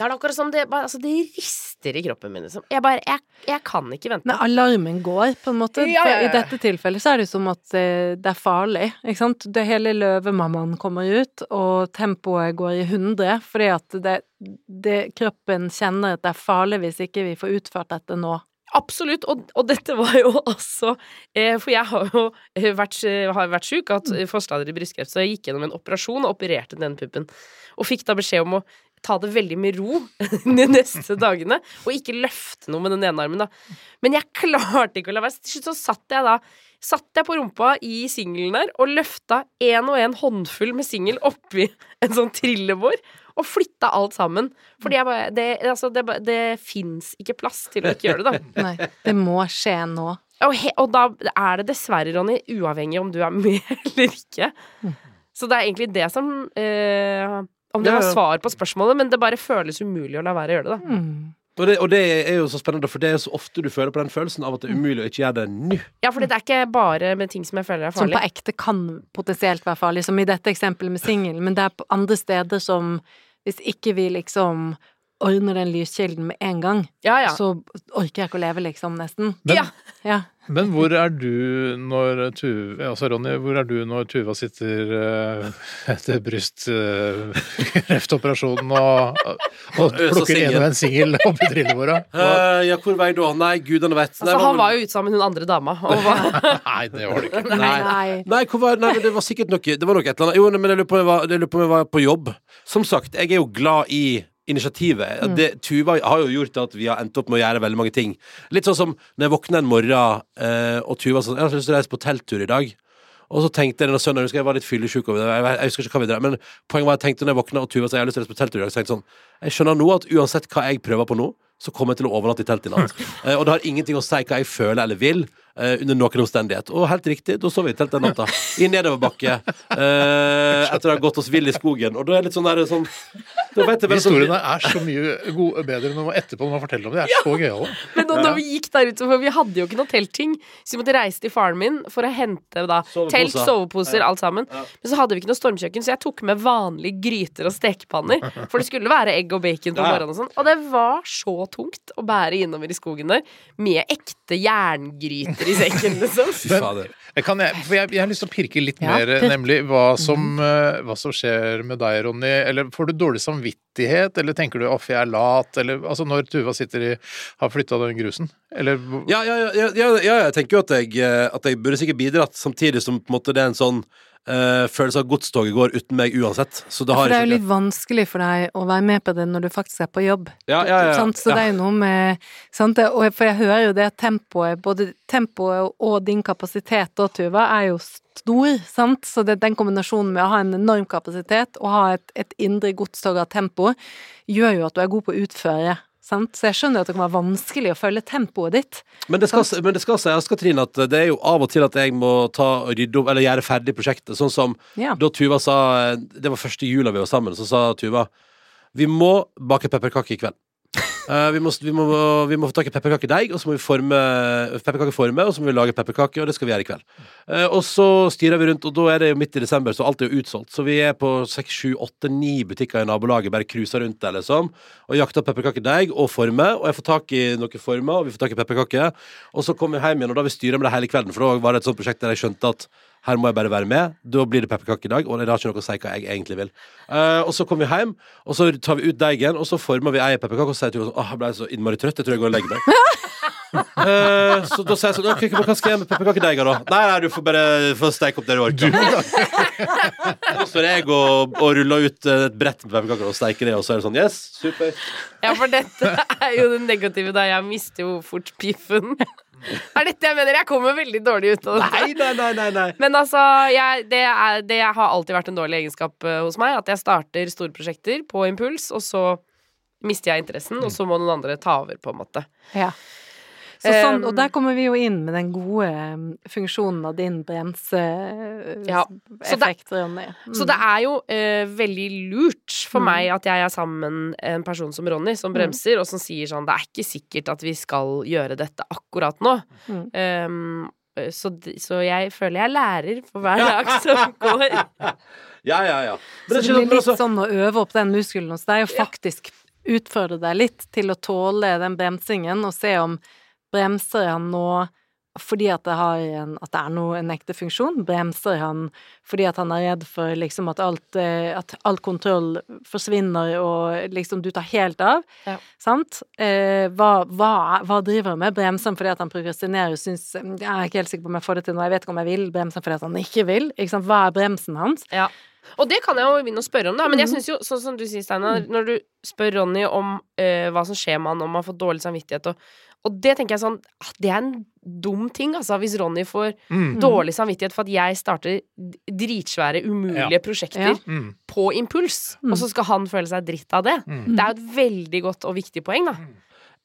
Da er det akkurat som det Altså, det rister i kroppen min, liksom. Jeg bare Jeg, jeg kan ikke vente. Men alarmen går, på en måte. Ja, ja, ja. I dette tilfellet så er det som at eh, det er farlig, ikke sant. Det hele løvemammaen kommer ut, og tempoet går i hundre, fordi at det, det kroppen kjenner at det er farlig hvis ikke vi får utført dette nå. Absolutt, og, og dette var jo altså For jeg har jo eh, vært, har vært sjuk, hatt eh, forstadier i brystkreft, så jeg gikk gjennom en operasjon og opererte den puppen. Og fikk da beskjed om å ta det veldig med ro de neste dagene, og ikke løfte noe med den ene armen, da. Men jeg klarte ikke å la være. Til slutt så satt jeg da Satt jeg på rumpa i singelen der og løfta en og en håndfull med singel oppi en sånn trillebår, og flytta alt sammen. Fordi jeg bare Det, altså, det, det fins ikke plass til å ikke gjøre det, da. Nei, det må skje nå. Og, he, og da er det dessverre, Ronny, uavhengig om du er med eller ikke. Så det er egentlig det som eh, Om det Ja, var svar på spørsmålet, men det bare føles umulig å la være å gjøre det, da. Mm. Og det, og det er jo så spennende, for det er jo så ofte du føler på den følelsen av at det er umulig å ikke gjøre det nå. Ja, for det er ikke bare med ting som jeg føler er Som på ekte kan potensielt være farlig, som i dette eksempelet med singel, men det er på andre steder som Hvis ikke vi liksom ordner den lyskilden med en gang, Ja, ja. så orker jeg ikke å leve, liksom, nesten. Men, Ja. Ja. Men hvor er du når Tuva Altså Ronny, hvor er du når Tuva sitter uh, etter brystkreftoperasjonen og, og plukker en og en singel oppi trillebåra? Eh, ja, hvor vei da? Nei, gudene vet. Altså, han var jo ute sammen med hun andre dama. Og var, Nei, det var det ikke. Nei. Nei. Nei, hvor var, nei, men det var sikkert noe Det var nok et eller annet Jo, men jeg lurer på om jeg var på jobb Som sagt, jeg er jo glad i initiativet. Mm. det, Tuva har jo gjort at vi har endt opp med å gjøre veldig mange ting. Litt sånn som når jeg våkner en morgen eh, Og Tuva sa, jeg har lyst til å reise på telttur i dag. Og så tenkte jeg denne søndagen, jeg jeg var litt fyllesyk over det, jeg, jeg husker ikke hva vi drev, men poenget var jeg tenkte når jeg våkna og Tuva sa jeg har lyst til å reise på telttur i dag, så tenkte jeg sånn, jeg skjønner nå at uansett hva jeg prøver på nå, så kommer jeg til å overnatte i telt i natt. Eh, og det har ingenting å si hva jeg føler eller vil, eh, under noen omstendighet. Og helt riktig, da sov vi i telt den natta. I nedoverbakke. Uh, etter å ha gått oss vill i skogen. Og da er det litt sånn der sånn Da vet jeg bare sånn Historiene er så mye gode, bedre når man etterpå når man forteller om det. De er så gøyale. men da når vi gikk der ute, for vi hadde jo ikke noe teltting, så vi måtte reise til faren min for å hente da Soveposer. telt, soveposer, alt sammen. Men så hadde vi ikke noe stormkjøkken, så jeg tok med vanlige gryter og stekepanner. For det skulle være egg og bacon på Ja. morgenen og sånn. Og det var så tungt å bære innover i skogen der med ekte jerngryter i sekken, liksom. Men. Jeg, kan, jeg, for jeg, jeg har lyst til å pirke litt Ja, mer, nemlig hva som, eh, hva som skjer med deg, Ronny. Eller får du dårlig samvittighet, eller tenker du 'off, jeg er lat', eller altså når Tuva sitter i har flytta den grusen? Eller Ja, ja, ja, ja, ja, ja, jeg tenker jo at jeg, eh, at jeg burde sikkert bidratt, samtidig som på en måte det er en sånn eh, følelse av at godstoget går uten meg uansett. Så da For det er jo litt vanskelig for deg å være med på det når du faktisk er på jobb. Ja, ja, ja, Sant? Så ja. det er jo noe med sant? Og For jeg hører jo det tempoet, både tempoet og din kapasitet da, Tuva, er jo stor, sant? Så det, den kombinasjonen med å ha en enorm kapasitet og ha et, et indre godstog av tempo, gjør jo at du er god på å utføre. Sant? Så jeg skjønner at det kan være vanskelig å følge tempoet ditt. Men det skal, men det skal sies, Katrine, at det er jo av og til at jeg må ta og rydde opp, eller gjøre ferdig prosjektet. Sånn som Ja. da Tuva sa Det var første jula vi var sammen, så sa Tuva Vi må bake pepperkaker i kveld. Eh, vi, må, vi, må, vi må få tak i pepperkakedeig, og så må vi forme pepperkakeforme, og så må vi lage pepperkaker, og det skal vi gjøre i kveld. Uh, og så styrer vi rundt, og da er det jo midt i desember, så alt er jo utsolgt. Så vi er på seks, sju, åtte, ni butikker i nabolaget, bare cruiser rundt der, liksom, og jakter pepperkakedeig og forme, og jeg får tak i noen former, og vi får tak i pepperkaker, og så kommer vi hjem igjen, og da har vi styret med det hele kvelden, for da var det et sånt prosjekt der jeg skjønte at her må jeg bare være med. Da blir det pepperkake i dag, og det har ikke noe å si hva jeg egentlig vil. Uh, og så kommer vi hjem, og så tar vi ut deigen, og så former vi ei pepperkake, og så sier henne sånn Åh, jeg ble så innmari trøtt, jeg tror jeg går og legger meg. uh, så da sier jeg sånn Ok, men hva skal jeg gjøre med pepperkakedeiga, da? Nei, nei, du får bare få steike opp det du orker. Så står jeg og, og ruller ut et brett med pepperkaker og steiker det, og så er det sånn Yes, super. Ja, for dette er jo det negative da. Jeg mister jo fort piffen. Det er dette jeg mener. Jeg kommer veldig dårlig ut av det. Nei, nei, nei, nei, nei. Men altså, jeg, det, er, det har alltid vært en dårlig egenskap eh, hos meg. At jeg starter store prosjekter på impuls, og så mister jeg interessen, og så må noen andre ta over, på en måte. Ja. Så sånn, og der kommer vi jo inn med den gode um, funksjonen av din Ja, så det- bremseeffekt, Ronny. Så Mm. det er jo eh, veldig lurt for meg at jeg er sammen med en person som Ronny, som bremser, og som sier sånn Det er ikke sikkert at vi skal gjøre dette akkurat nå. Mm. Um, så, så jeg føler jeg lærer for hver dag som går. Ja, ja, ja. Så det blir litt altså- sånn å øve opp den muskelen hos deg, og faktisk utfordre deg litt til å tåle den bremsingen, og se om bremser han nå fordi at det, har en, at det er noe, en ekte funksjon? Bremser han fordi at han er redd for liksom at alt, eh, at all kontroll forsvinner og liksom du tar helt av? Ja. Sant? Eh, hva, hva, hva driver han med? Bremser han fordi at han progressinerer og syns Jeg er ikke helt sikker på om jeg får det til nå, jeg vet ikke om jeg vil. Bremser han fordi at han ikke vil? Ikke sant? Hva er bremsen hans? Ja. Og det kan jeg jo begynne å spørre om, da. Men jeg Mhm. syns jo, sånn som du sier, Steinar, når du spør Ronny om uh, hva som skjer med han om han får dårlig samvittighet og og det tenker jeg sånn ah, Det er en dum ting, altså, hvis Ronny får Mm. dårlig samvittighet for at jeg starter dritsvære, umulige prosjekter Ja. Mm. på impuls, Mm. og så skal han føle seg dritt av det. Mm. Det er jo et veldig godt og viktig poeng, da.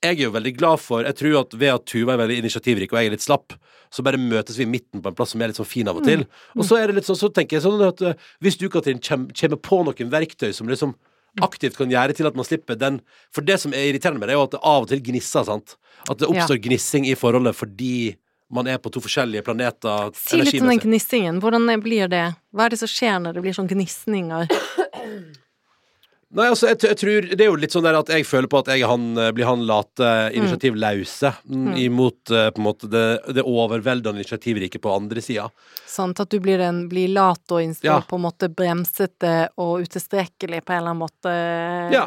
Jeg er jo veldig glad for Jeg tror at ved at Tuva er veldig initiativrik og jeg er litt slapp, så bare møtes vi i midten på en plass som er litt sånn fin av og til. Og så er det litt sånn, så tenker jeg sånn at eh, hvis du, Katrin, kommer på noen verktøy som liksom aktivt kan gjøre til at man slipper den For det som er irriterende med det, er jo at det av og til gnisser, sant. At det oppstår gnissing i forholdet fordi man er på to forskjellige planeter. Si litt om den gnissingen. Hvordan blir det? Hva er det som skjer når det blir sånn gnisninger? Nei, altså, jeg, jeg tror Det er jo litt sånn der at jeg føler på at jeg han, eh, blir han late, initiativlause, mm. imot eh, på en måte det, det overveldende initiativrike på andre sida. Sant, at du blir, en, blir lat og Ja. på en måte bremsete og utilstrekkelig på en eller annen måte Ja.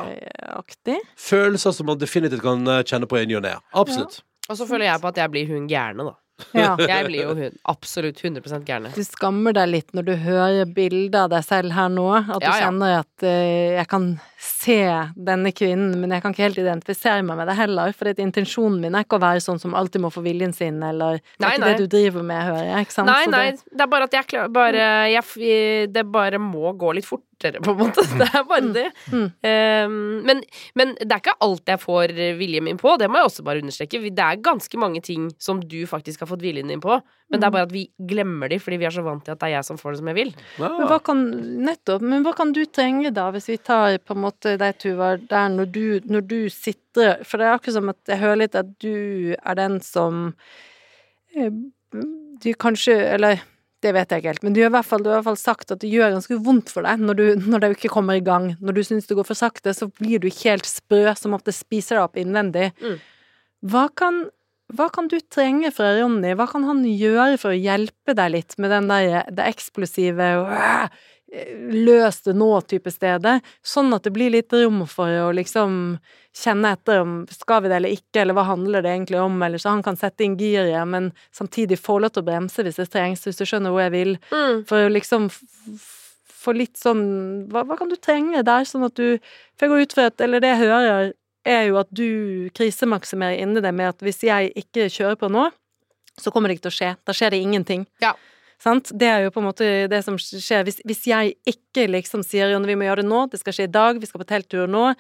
aktig? Følelser som man definitivt kan eh, kjenne på i ny og ne. Absolutt. Og så føler jeg på at jeg blir hun gærne, da. Ja. Jeg blir jo hun absolutt 100 gæren. Du skammer deg litt når du hører bilder av deg selv her nå, at du Ja, ja. kjenner at uh, jeg kan se denne kvinnen, men jeg kan ikke helt identifisere meg med det heller, for det, intensjonen min er ikke å være sånn som alltid må få viljen sin, eller det er Nei, ikke nei. det du driver med, hører jeg, ikke sant? Nei, nei, det- er bare at jeg bare jeg, Det bare må gå litt fortere, på en måte. Det er bare det. Mm. Um, men, men det er ikke alt jeg får viljen min på, det må jeg også bare understreke. Det er ganske mange ting som du faktisk har fått viljen din på, men det er bare at vi glemmer de fordi vi er så vant til at det er jeg som får det som jeg vil. Men hva kan, nettopp, men hva kan du trenge da, hvis vi tar på en måte deg, Tuva, der når du, når du sitter For det er akkurat som at jeg hører litt at du er den som eh, Du kanskje Eller det vet jeg ikke helt, men du har fall, du har i hvert fall sagt at det gjør ganske vondt for deg når, du, når det ikke kommer i gang. Når du syns det går for sakte, så blir du ikke helt sprø, som ofte spiser deg opp innvendig. Mm. Hva kan hva kan du trenge fra Ronny? Hva kan han gjøre for å hjelpe deg litt med den der, det eksplosive «Åh!» løs det nå-type stedet, sånn at det blir litt rom for å liksom kjenne etter om skal vi det eller ikke, eller hva handler det egentlig om, eller så han kan sette inn giret, men samtidig få lov til å bremse hvis det trengs, hvis du skjønner hvor jeg vil, Mm. for liksom få litt sånn hva, hva kan du trenge der, sånn at du For jeg går ut fra at, eller det jeg hører, er jo at du krisemaksimerer inni deg med at hvis jeg ikke kjører på nå, så kommer det ikke til å skje. Da skjer det ingenting. Ja. Sant? Det er jo på en måte det som skjer. Hvis, hvis jeg ikke liksom sier Jonny, vi må gjøre det nå, det skal skje i dag, vi skal på telttur nå.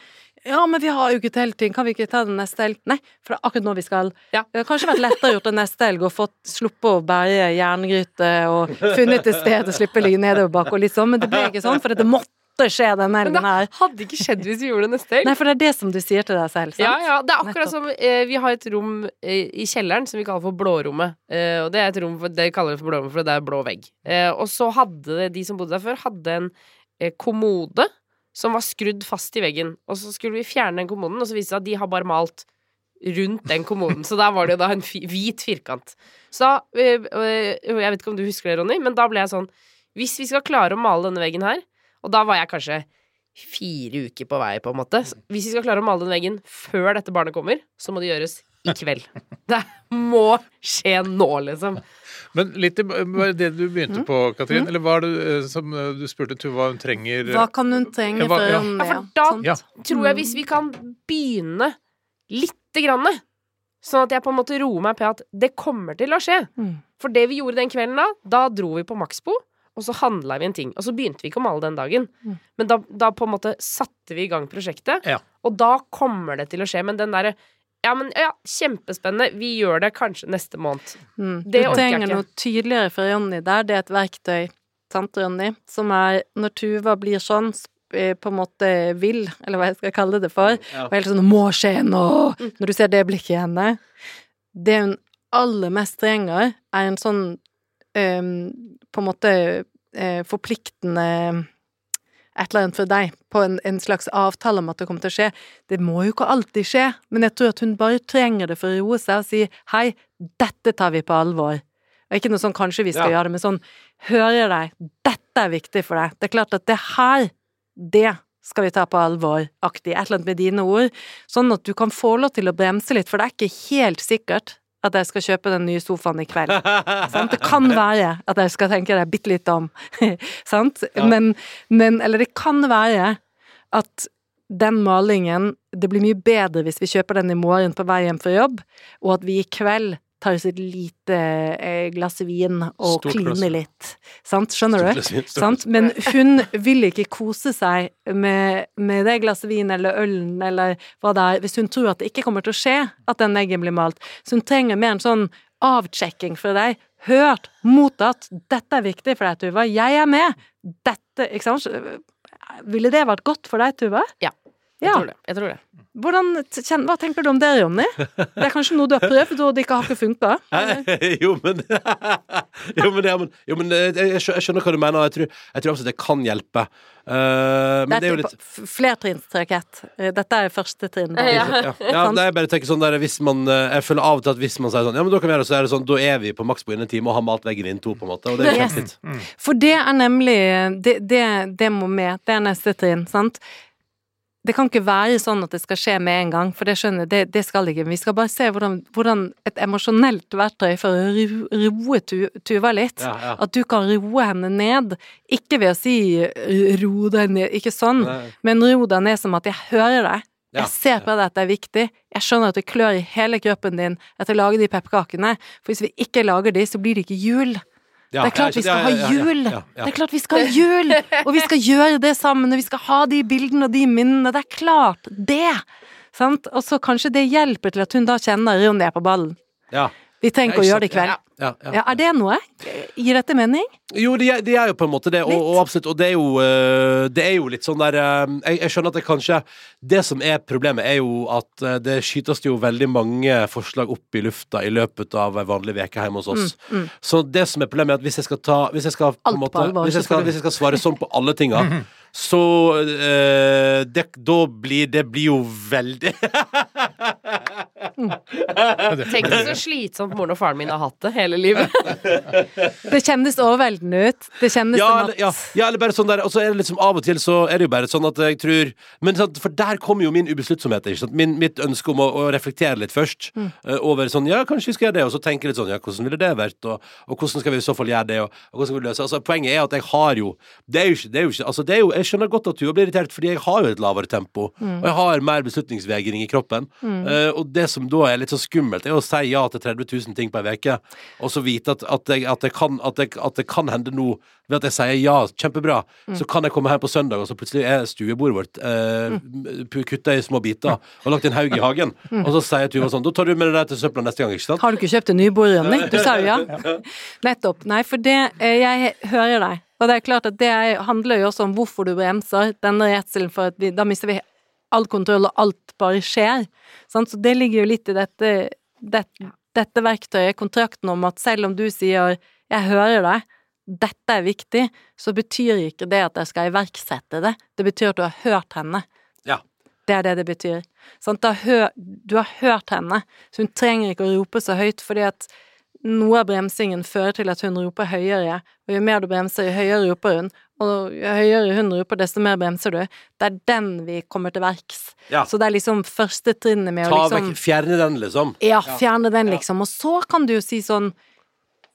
Ja, men vi har jo ikke teltting, kan vi ikke ta den neste helg? Nei, for det er akkurat nå vi skal. Ja. Det hadde kanskje vært lettere gjort det neste helg og fått sluppe å bære jerngryte og funnet et sted å slippe å ligge nedoverbakke og litt sånn, men det ble ikke sånn, for det måtte skje denne Men det hadde ikke skjedd hvis vi gjorde det neste helg. Nei, for det er det som du sier til deg selv, sant? Ja, ja. Det er akkurat som eh, Vi har et rom eh, i kjelleren som vi kaller for Blårommet. Eh, og det er et rom for, det kaller vi for Blårommet fordi det er blå vegg. Eh, og så hadde de som bodde der før, hadde en eh, kommode som var skrudd fast i veggen. Og så skulle vi fjerne den kommoden, og så viste det seg at de har bare malt rundt den kommoden. Så der var det jo da en hvit firkant. Så da eh, Jeg vet ikke om du husker det, Ronny, men da ble jeg sånn Hvis vi skal klare å male denne veggen her, og da var jeg kanskje fire uker på vei, på en måte. Så Hvis vi skal klare å male den veggen før dette barnet kommer, så må det gjøres i kveld. Det må skje nå, liksom. Men litt i det du Mm. begynte på, Katrin. Eller hva er det eh, som eh, du spurte Tuva hun trenger Hva kan hun trenge Ja, hva- ja. ja. hun Ja, for da? Ja. tror jeg hvis vi kan begynne lite grann, sånn at jeg på en måte roer meg på at det kommer til å skje. Mm. For det vi gjorde den kvelden da, da dro vi på Maxbo, og så handla vi en ting. Og så begynte vi ikke å male den dagen. Mm. Men da, da på en måte satte vi i gang prosjektet, Ja. og da kommer det til å skje. Men den derre ja, men ja, kjempespennende. Vi gjør det kanskje neste måned. Mm. Det du orker jeg trenger noe tydeligere for Ronny der. Det er et verktøy, sant, Ronny, som er når Tuva blir sånn eh, på en måte vill, eller hva jeg skal kalle det for, Ja. og helt sånn 'må skje nå', når du ser det blikket i henne Det hun aller mest trenger, er en sånn på en måte eh, forpliktende et eller annet for deg, på en, en slags avtale om at det kommer til å skje. Det må jo ikke alltid skje, men jeg tror at hun bare trenger det for å roe seg og si 'hei, dette tar vi på alvor'. Og ikke noe sånn 'kanskje vi skal Ja. gjøre det', men sånn 'hører deg, dette er viktig for deg'. Det er klart at det her, det skal vi ta på alvor-aktig, et eller annet med dine ord, sånn at du kan få lov til å bremse litt, for det er ikke helt sikkert at jeg skal kjøpe den nye sofaen i kveld. Sant? Det kan være at jeg skal tenke deg bitte litt om, sant? Ja. Men, men Eller det kan være at den malingen Det blir mye bedre hvis vi kjøper den i morgen på vei hjem fra jobb, og at vi i kveld tar oss et lite eh, glass vin og kliner litt. Sant? Skjønner du? Stort glass vin, stort Sant? Men hun vil ikke kose seg med, med det glasset vin eller ølen eller hva det er, hvis hun tror at det ikke kommer til å skje at den eggen blir malt. Så hun trenger mer en sånn avchecking fra deg. Hørt, mottatt, dette er viktig for deg, Tuva, jeg er med. Dette, ikke sant? Ville det vært godt for deg, Tuva? Ja. Jeg Ja. tror det. Jeg tror det. Hvordan, kjen, hva tenker du om det, Jonny? Det er kanskje noe du har prøvd, og det ikke har ikke funka? jo, men Jo, men, ja, men, jo, men eh, jeg, jeg skjønner hva du mener, og jeg tror, jeg tror absolutt det kan hjelpe. Uh, men det er jo litt Flertrinnsrakett. Eh, Dette er første trinn. Ja. ja, ja, nei, jeg bare tenker sånn der Hvis man Jeg føler av og til at hvis man sier sånn Ja, men da kan vi gjøre det, så er det sånn Da er vi på maks på innen en time og har malt veggen inn to, på en måte. Og det er jo Yes. kjempefint. For det er nemlig det, det, det må med. Det er neste trinn, sant? Det kan ikke være sånn at det skal skje med en gang, for det skjønner jeg, det, det skal ikke. Vi skal bare se hvordan, hvordan et emosjonelt verktøy for å roe Tuva litt. Ja, ja. At du kan roe henne ned. Ikke ved å si ro deg ned, ikke sånn, Nei. men ro deg ned som at jeg hører deg. Ja, Jeg ser på deg at det er viktig. Jeg skjønner at det klør i hele kroppen din etter å lage de pepperkakene, for hvis vi ikke lager de, så blir det ikke jul. Ja, Det er klart vi skal ha jul! Det er klart vi skal ha jul! Og vi skal gjøre det sammen, og vi skal ha de bildene og de minnene. Det er klart det! Sant? Og så kanskje det hjelper til at hun da kjenner Ronny er på ballen. Ja. Vi trenger ikke å gjøre det i kveld. Ja, ja. Ja, er det noe? Gir dette mening? Jo, det er, er jo på en måte det, og, og absolutt. Og det er jo, øh, det er jo litt sånn der øh, jeg, jeg skjønner at det kanskje Det som er problemet, er jo at øh, det skytes jo veldig mange forslag opp i lufta i løpet av ei vanlig uke hjemme hos oss. Så det som er problemet, er at hvis jeg skal ta Hvis jeg skal på Alt en på måte alvor, hvis, jeg skal, hvis jeg skal svare sånn på alle tinga, så øh, det, Da blir det blir jo veldig Tenk deg så slitsomt moren og faren min har hatt det hele livet. Det kjennes overveldende ut. Det kjennes ja, som eller, at ja, ja, eller bare sånn der Og så er det liksom av og til så er det jo bare sånn at jeg tror Men sant, For der kommer jo min ubesluttsomhet. Ikke sant? Min, mitt ønske om å, å reflektere litt først Mm. uh, over sånn Ja, kanskje vi skal gjøre det, og så tenke litt sånn Ja, hvordan ville det vært, og, og hvordan skal vi i så fall gjøre det, og, og hvordan skal vi løse altså, Poenget er at jeg har jo Det er jo ikke, det er jo ikke Altså, det er jo Jeg skjønner godt at du blir irritert, fordi jeg har jo et lavere tempo, Mm. og jeg har mer beslutningsvegring i kroppen. uh, og det som da er litt så skummelt, er å si ja til 30 000 ting på ei uke, og så vite at, at, jeg, at, jeg kan, at, jeg, at det kan hende nå, ved at jeg sier ja, kjempebra, så kan jeg komme her på søndag, og så plutselig er stuebordet vårt eh, kutta i små biter og lagt en haug i hagen, og så sier Tuva sånn Da tar du med det der til søpla neste gang, ikke sant? Har du ikke kjøpt en ny bord, Ronny? Du sa jo ja. Nettopp. Nei, for det eh, Jeg hører deg. Og det er klart at det er- handler jo også om hvorfor du bremser. Denne redselen for at vi Da mister vi all kontroll, og alt bare skjer. Sant? Så det ligger jo litt i dette, det, dette verktøyet, kontrakten om at selv om du sier 'jeg hører deg', dette er viktig, så betyr ikke det at jeg skal iverksette det. Det betyr at du har hørt henne. Ja. Det er det det betyr. Sant? Du har hørt henne, så hun trenger ikke å rope så høyt, fordi at noe av bremsingen fører til at hun roper høyere, og jo mer du bremser, jo høyere roper hun, og jo høyere hun roper, desto mer bremser du. Det er den vi kommer til verks. Ja. Så det er liksom første trinnet med å Ta liksom vekk, fjerne den, liksom. Ja, fjerne den, liksom. Og så kan du jo si sånn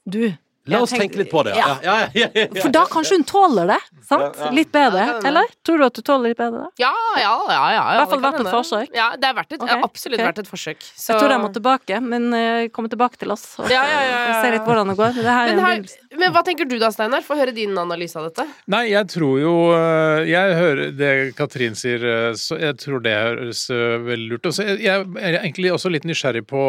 Du, La oss tenke litt på det. Ja, ja, ja, ja, ja, ja. For da kanskje hun tåler det, sant? Litt bedre, eller? Tror du at du tåler litt bedre da? Ja, ja, ja. ja, ja I hvert fall verdt et forsøk. Ja, det har okay. absolutt okay. vært et forsøk. Så- Jeg tror jeg må tilbake, men uh, komme tilbake til oss og Ja, ja, ja, ja, se litt hvordan det går. Det her men, her, men hva tenker du da, Steinar? Få høre din analyse av dette. Nei, jeg tror jo øh, Jeg hører det Katrin sier, øh, så jeg tror det høres veldig lurt ut. Jeg er egentlig også litt nysgjerrig på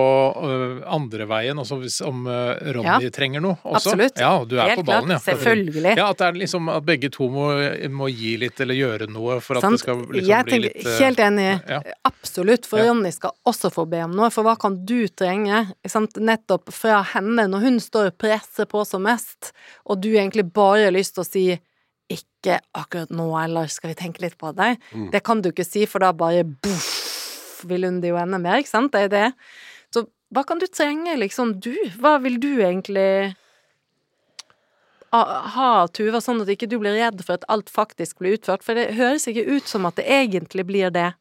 andre veien, også hvis om Ronny Ja. trenger noe også. Absolutt. Ja, du er Helt på ballen, klart. ja. Selvfølgelig. Ja, at det er liksom at begge to må, må gi litt eller gjøre noe for at Sant? det skal liksom jeg bli tenker, litt øh, Helt enig. ja. Absolutt. For Ja. Ronny skal også få be om noe. For hva kan du trenge sant? nettopp fra henne når hun står og presser på som mest, og du egentlig bare har lyst til å si ikke akkurat nå, eller skal vi tenke litt på det? Mm. Det kan du ikke si, for da bare boff, vil hun det jo enda mer, ikke sant? Det er det. Så hva kan du trenge, liksom, du? Hva vil du egentlig ha- Tuva, sånn at ikke du blir redd for at alt faktisk blir utført? For det høres ikke ut som at det egentlig blir det.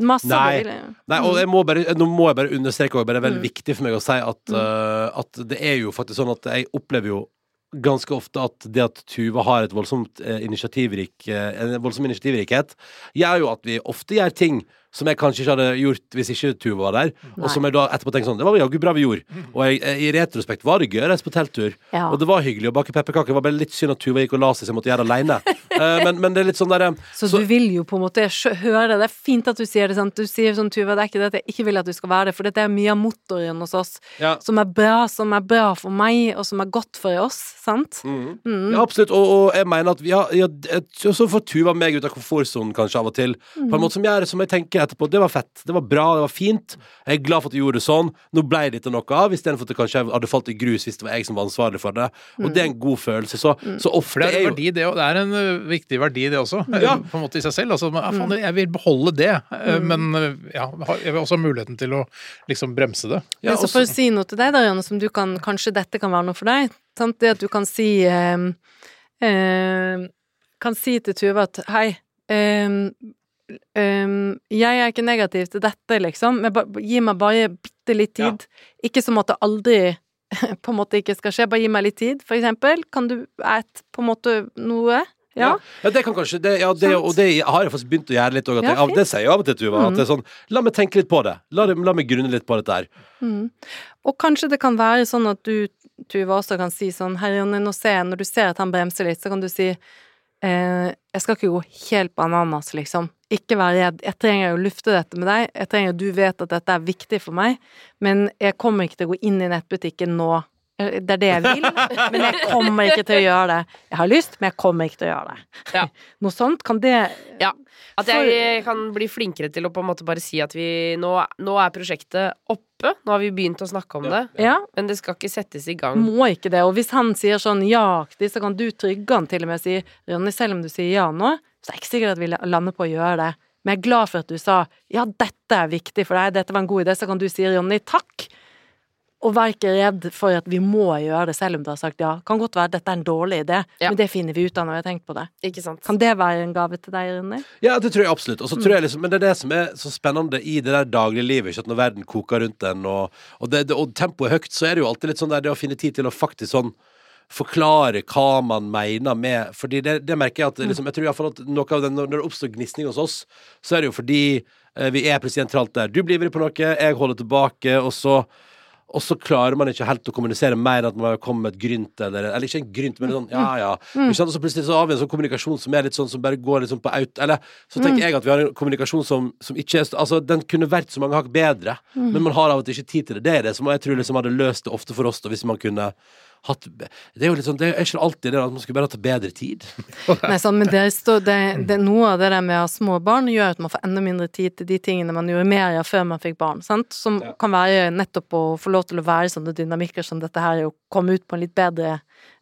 Masse Nei. Nei, og jeg må bare, nå må jeg bare understreke, og det er veldig Mm. viktig for meg å si at, uh, at det er jo faktisk sånn at jeg opplever jo ganske ofte at det at Tuva har et voldsomt eh, initiativrik, eh, en voldsom initiativrikhet, gjør jo at vi ofte gjør ting som jeg kanskje ikke hadde gjort hvis ikke Tuva var der. Og som jeg da etterpå tenkte sånn Det var jaggu bra vi gjorde. Og jeg, eh, i retrospekt var det gøy å reise på telttur. Ja. Og det var hyggelig å bake pepperkaker. Det var bare litt synd at Tuva gikk og la seg, så jeg måtte gjøre det aleine. men, men det er litt sånn der Så, du vil jo på en måte høre det. Det er fint at du sier det. sant? Du sier sånn, Tuva, det er ikke det at jeg ikke vil at du skal være det, for dette er mye av motoren hos oss Ja. som er bra, som er bra for meg, og som er godt for oss, sant? Mm. Mm. Ja, absolutt. Og, og jeg mener at ja, ja, Så får Tuva meg ut av komfortsonen kanskje av og til. På en måte som gjør som jeg tenker etterpå. Det var fett. Det var bra. Det var fint. Jeg er glad for at du gjorde det sånn. Nå ble dette noe av, istedenfor at det kanskje hadde falt i grus hvis det var jeg som var ansvarlig for det. Og det er en god følelse. Så, så ofte det er jo verdi, det. Det er en viktig verdi, det også. Ja. På en måte i seg selv. Altså, men, ja, faen, jeg vil beholde det, ø, men ja, jeg vil også ha muligheten til å liksom bremse det. ja, Men så for å si noe til deg, da, Janne, som du kan Kanskje dette kan være noe for deg. Sant? Det at du kan si eh, eh, Kan si til Tuva at hei ehm, ehm, jeg er ikke negativ til dette, liksom, men gi meg bare bitte litt tid. Ikke som at det aldri på en måte ikke skal skje, bare gi meg litt tid, for eksempel. Kan du et på en måte noe? Ja. Ja, det kan kanskje det, ja, det, Og det har jeg faktisk begynt å gjøre litt òg. Ja, Ja, det sier jeg av og til, Tuva. At Mm. det er sånn La meg tenke litt på det. La, la meg grunne litt på dette her. Mm. Og kanskje det kan være sånn at du, Tuva, også kan si sånn Herre Jonny, nå ser jeg Når du ser at han bremser litt, så kan du si eh, Jeg skal ikke gå helt bananas, liksom. Ikke vær redd. Jeg trenger å lufte dette med deg. Jeg trenger at du vet at dette er viktig for meg, men jeg kommer ikke til å gå inn i nettbutikken nå. Eh, Det er det jeg vil, men jeg kommer ikke til å gjøre det. Jeg har lyst, men jeg kommer ikke til å gjøre det. Ja. Noe sånt kan det Ja. At jeg kan bli flinkere til å på en måte bare si at vi Nå, nå er prosjektet oppe. Nå har vi begynt å snakke om det. Ja, Men det skal ikke settes i gang. Må ikke det. Og hvis han sier sånn ja så kan du trygge han til og med og si Ronny, selv om du sier ja nå, så er det ikke sikkert at vi lander på å gjøre det. Men jeg er glad for at du sa ja, dette er viktig for deg, dette var en god idé, så kan du si Ronny takk. Og vær ikke redd for at vi må gjøre det selv om du har sagt ja. Kan godt være at dette er en dårlig idé, Ja. men det finner vi ut av når vi har tenkt på det. Ikke sant? Kan det være en gave til deg, Rune? Ja, det tror jeg absolutt. Og så tror jeg liksom, men det er det som er så spennende i det der dagliglivet. Ikke at når verden koker rundt en, og, og, det, det, og tempoet er høyt, så er det jo alltid litt sånn der det å finne tid til å faktisk sånn forklare hva man mener med Fordi det, det merker jeg at liksom, Jeg tror iallfall at noe av det, når når det oppstår gnisning hos oss, så er det jo fordi eh, vi er presentralt der. Du blir ivrig på noe, jeg holder tilbake, og så og så klarer man ikke helt å kommunisere mer enn at man kommer med et grynt, eller, eller ikke en grynt, men sånn ja, ja. Sant? Og så plutselig så har vi en sånn kommunikasjon som er litt sånn som bare går litt sånn på out Eller så tenker jeg at vi har en kommunikasjon som, som ikke er Altså, den kunne vært så mange hakk bedre, men man har av og til ikke tid til det. Det er det som jeg tror liksom hadde løst det ofte for oss, da, hvis man kunne hatt Det er jo litt sånn Det er ikke alltid det at man skulle bare hatt bedre tid. Nei, sant, men det, står, det, det, noe av det der med å ha små barn gjør at man får enda mindre tid til de tingene man gjorde mer av før man fikk barn, sant? Som Ja. kan være nettopp å få lov til å være sånne dynamikker som dette her, og komme ut på en litt bedre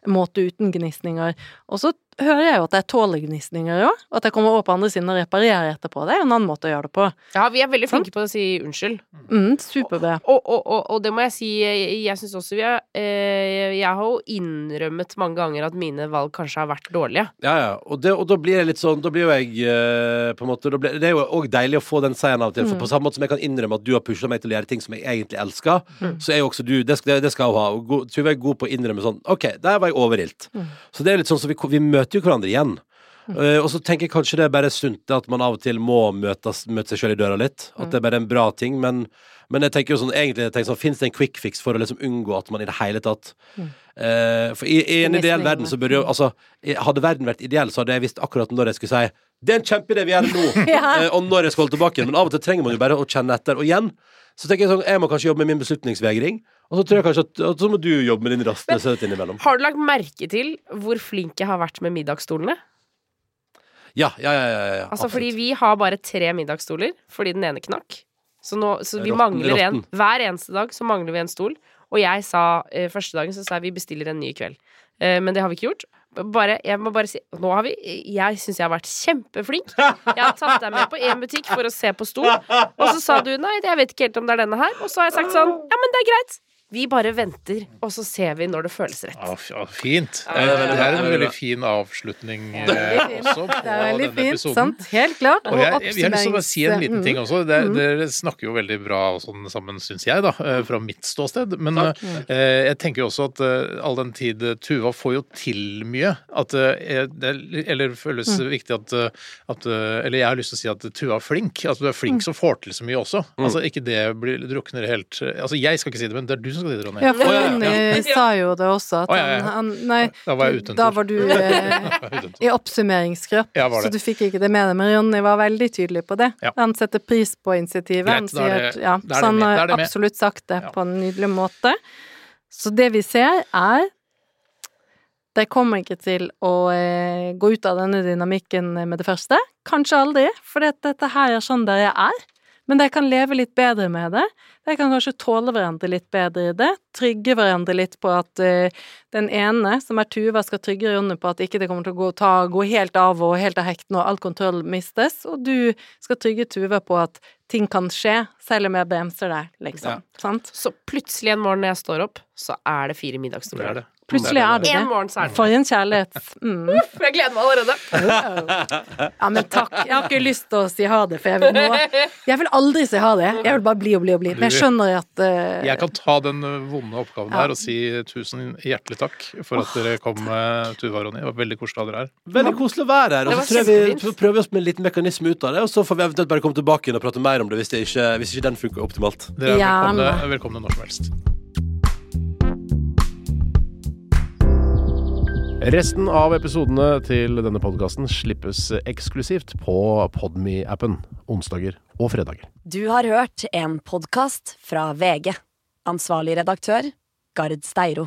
måte uten gnisninger. Og så hører jeg jo at jeg tåler gnisninger òg, og at jeg kommer over på andre siden og reparerer etterpå. Det er jo en annen måte å gjøre det på. Ja, vi er veldig flinke på å si unnskyld. Mm, superbra. Og, og, og, og det må jeg si, jeg, jeg syns også vi har eh, Jeg har jo innrømmet mange ganger at mine valg kanskje har vært dårlige. Ja, ja. Og, det, og da blir jeg litt sånn Da blir jo jeg eh, på en måte da blir, Det er jo òg deilig å få den seieren av og til. For på samme måte som jeg kan innrømme at du har pusha meg til å gjøre ting som jeg egentlig elsker, så er jo også du Det skal, det skal jeg ha. Tuva er god på å innrømme sånn OK, der var jeg overilt. Så det er litt sånn så vi, vi møter jo hverandre igjen. Uh, og så tenker jeg kanskje det er bare sunt at man av og til må møtes, møte seg sjøl i døra litt. At det er bare en bra ting. Men, men jeg tenker jo sånn egentlig jeg tenker sånn, Fins det en quick fix for å liksom unngå at man i det hele tatt eh, For i, i en ideell verden så burde jo Altså, hadde verden vært ideell, så hadde jeg visst akkurat når jeg skulle si det er en kjempeidé vi gjør nå! eh, og når jeg skal holde tilbake. Men av og til trenger man jo bare å kjenne etter. Og igjen så tenker jeg sånn, jeg må kanskje jobbe med min beslutningsvegring. Og så tror jeg kanskje at, at så må du jobbe med din rastløshet innimellom. Har du lagt merke til hvor flink jeg har vært med middagsstolene? Ja, ja, ja. ja, ja Altså fordi vi har bare tre middagsstoler fordi den ene knakk. Så, nå, så vi Rotten- mangler en. Hver eneste dag så mangler vi en stol. Og jeg sa eh, første dagen så sa jeg vi bestiller en ny i kveld. Eh, men det har vi ikke gjort. Bare, jeg må bare si Nå har vi Jeg syns jeg har vært kjempeflink. Jeg har tatt deg med på én butikk for å se på stol, og så sa du nei, jeg vet ikke helt om det er denne her. Og så har jeg sagt sånn Ja, men det er greit. Vi bare venter, og så ser vi når det føles rett. Ja, ja, fint. Det er bra. en veldig fin avslutning eh, også på Det er veldig denne fint, episoden. sant? Helt klart. Og jeg, jeg, jeg har lyst til å bare si en liten Mm. ting også. Det, Dere snakker jo veldig bra sånn sammen, syns jeg, da, eh, fra mitt ståsted. Men eh, jeg tenker jo også at eh, all den tid eh, Tuva får jo til mye. At eh, det er- Eller føles Mm. viktig at, eh, at eh, Eller jeg har lyst til å si at Tuva er flink. At du er Mm. flink som får til så mye også. Altså ikke det blir drukner helt Altså jeg skal ikke si det, men det er du som skal det, Ronny. Ja, for Å, ja, Ronny sa jo det også, at han, han Nei, Da var jeg da var du eh, i oppsummeringsgrupp, Ja, så du fikk ikke det med deg. Men Ronny var veldig tydelig på det. Ja. Han setter pris på initiativet. Greit, han er sier det- ja, så han har absolutt sagt det Ja. på en nydelig måte. Så det vi ser, er de kommer ikke til å eh, gå ut av denne dynamikken med det første. Kanskje aldri, for dette her er sånn dere er. Men de kan leve litt bedre med det. De kan kanskje tåle hverandre litt bedre i det. Trygge hverandre litt på at uh, den ene, som er Tuva, skal trygge Jonny på at ikke det kommer til å gå, ta, gå helt av og helt av hekten og all kontroll mistes. Og du skal trygge Tuva på at ting kan skje, selv om jeg bremser deg, liksom. Sant? Så plutselig en morgen når jeg står opp, så er det fire er middagsstoler. Plutselig er det En det. morgen er det For en kjærlighet. Mm. Jeg gleder meg allerede. Ja, men takk. Jeg har ikke lyst til å si ha det, for jeg vil, nå, jeg vil aldri si ha det. Jeg vil bare bli og bli og bli. Men jeg at uh... Jeg kan ta den uh, vonde oppgaven Ja. der og si tusen hjertelig takk for at dere kom, uh, Tuva og Ronny. Det var veldig koselig å ha dere her. Veldig koselig å være her. Og så tror jeg vi prøver vi oss med en liten mekanisme ut av det, og så får vi eventuelt bare komme tilbake inn og prate mer om det hvis, det ikke, hvis ikke den funker optimalt. Dere er velkomne, velkomne når som helst. Resten av episodene til denne podkasten slippes eksklusivt på Podme-appen onsdager og fredager. Du har hørt en podkast fra VG. Ansvarlig redaktør, Gard Steiro.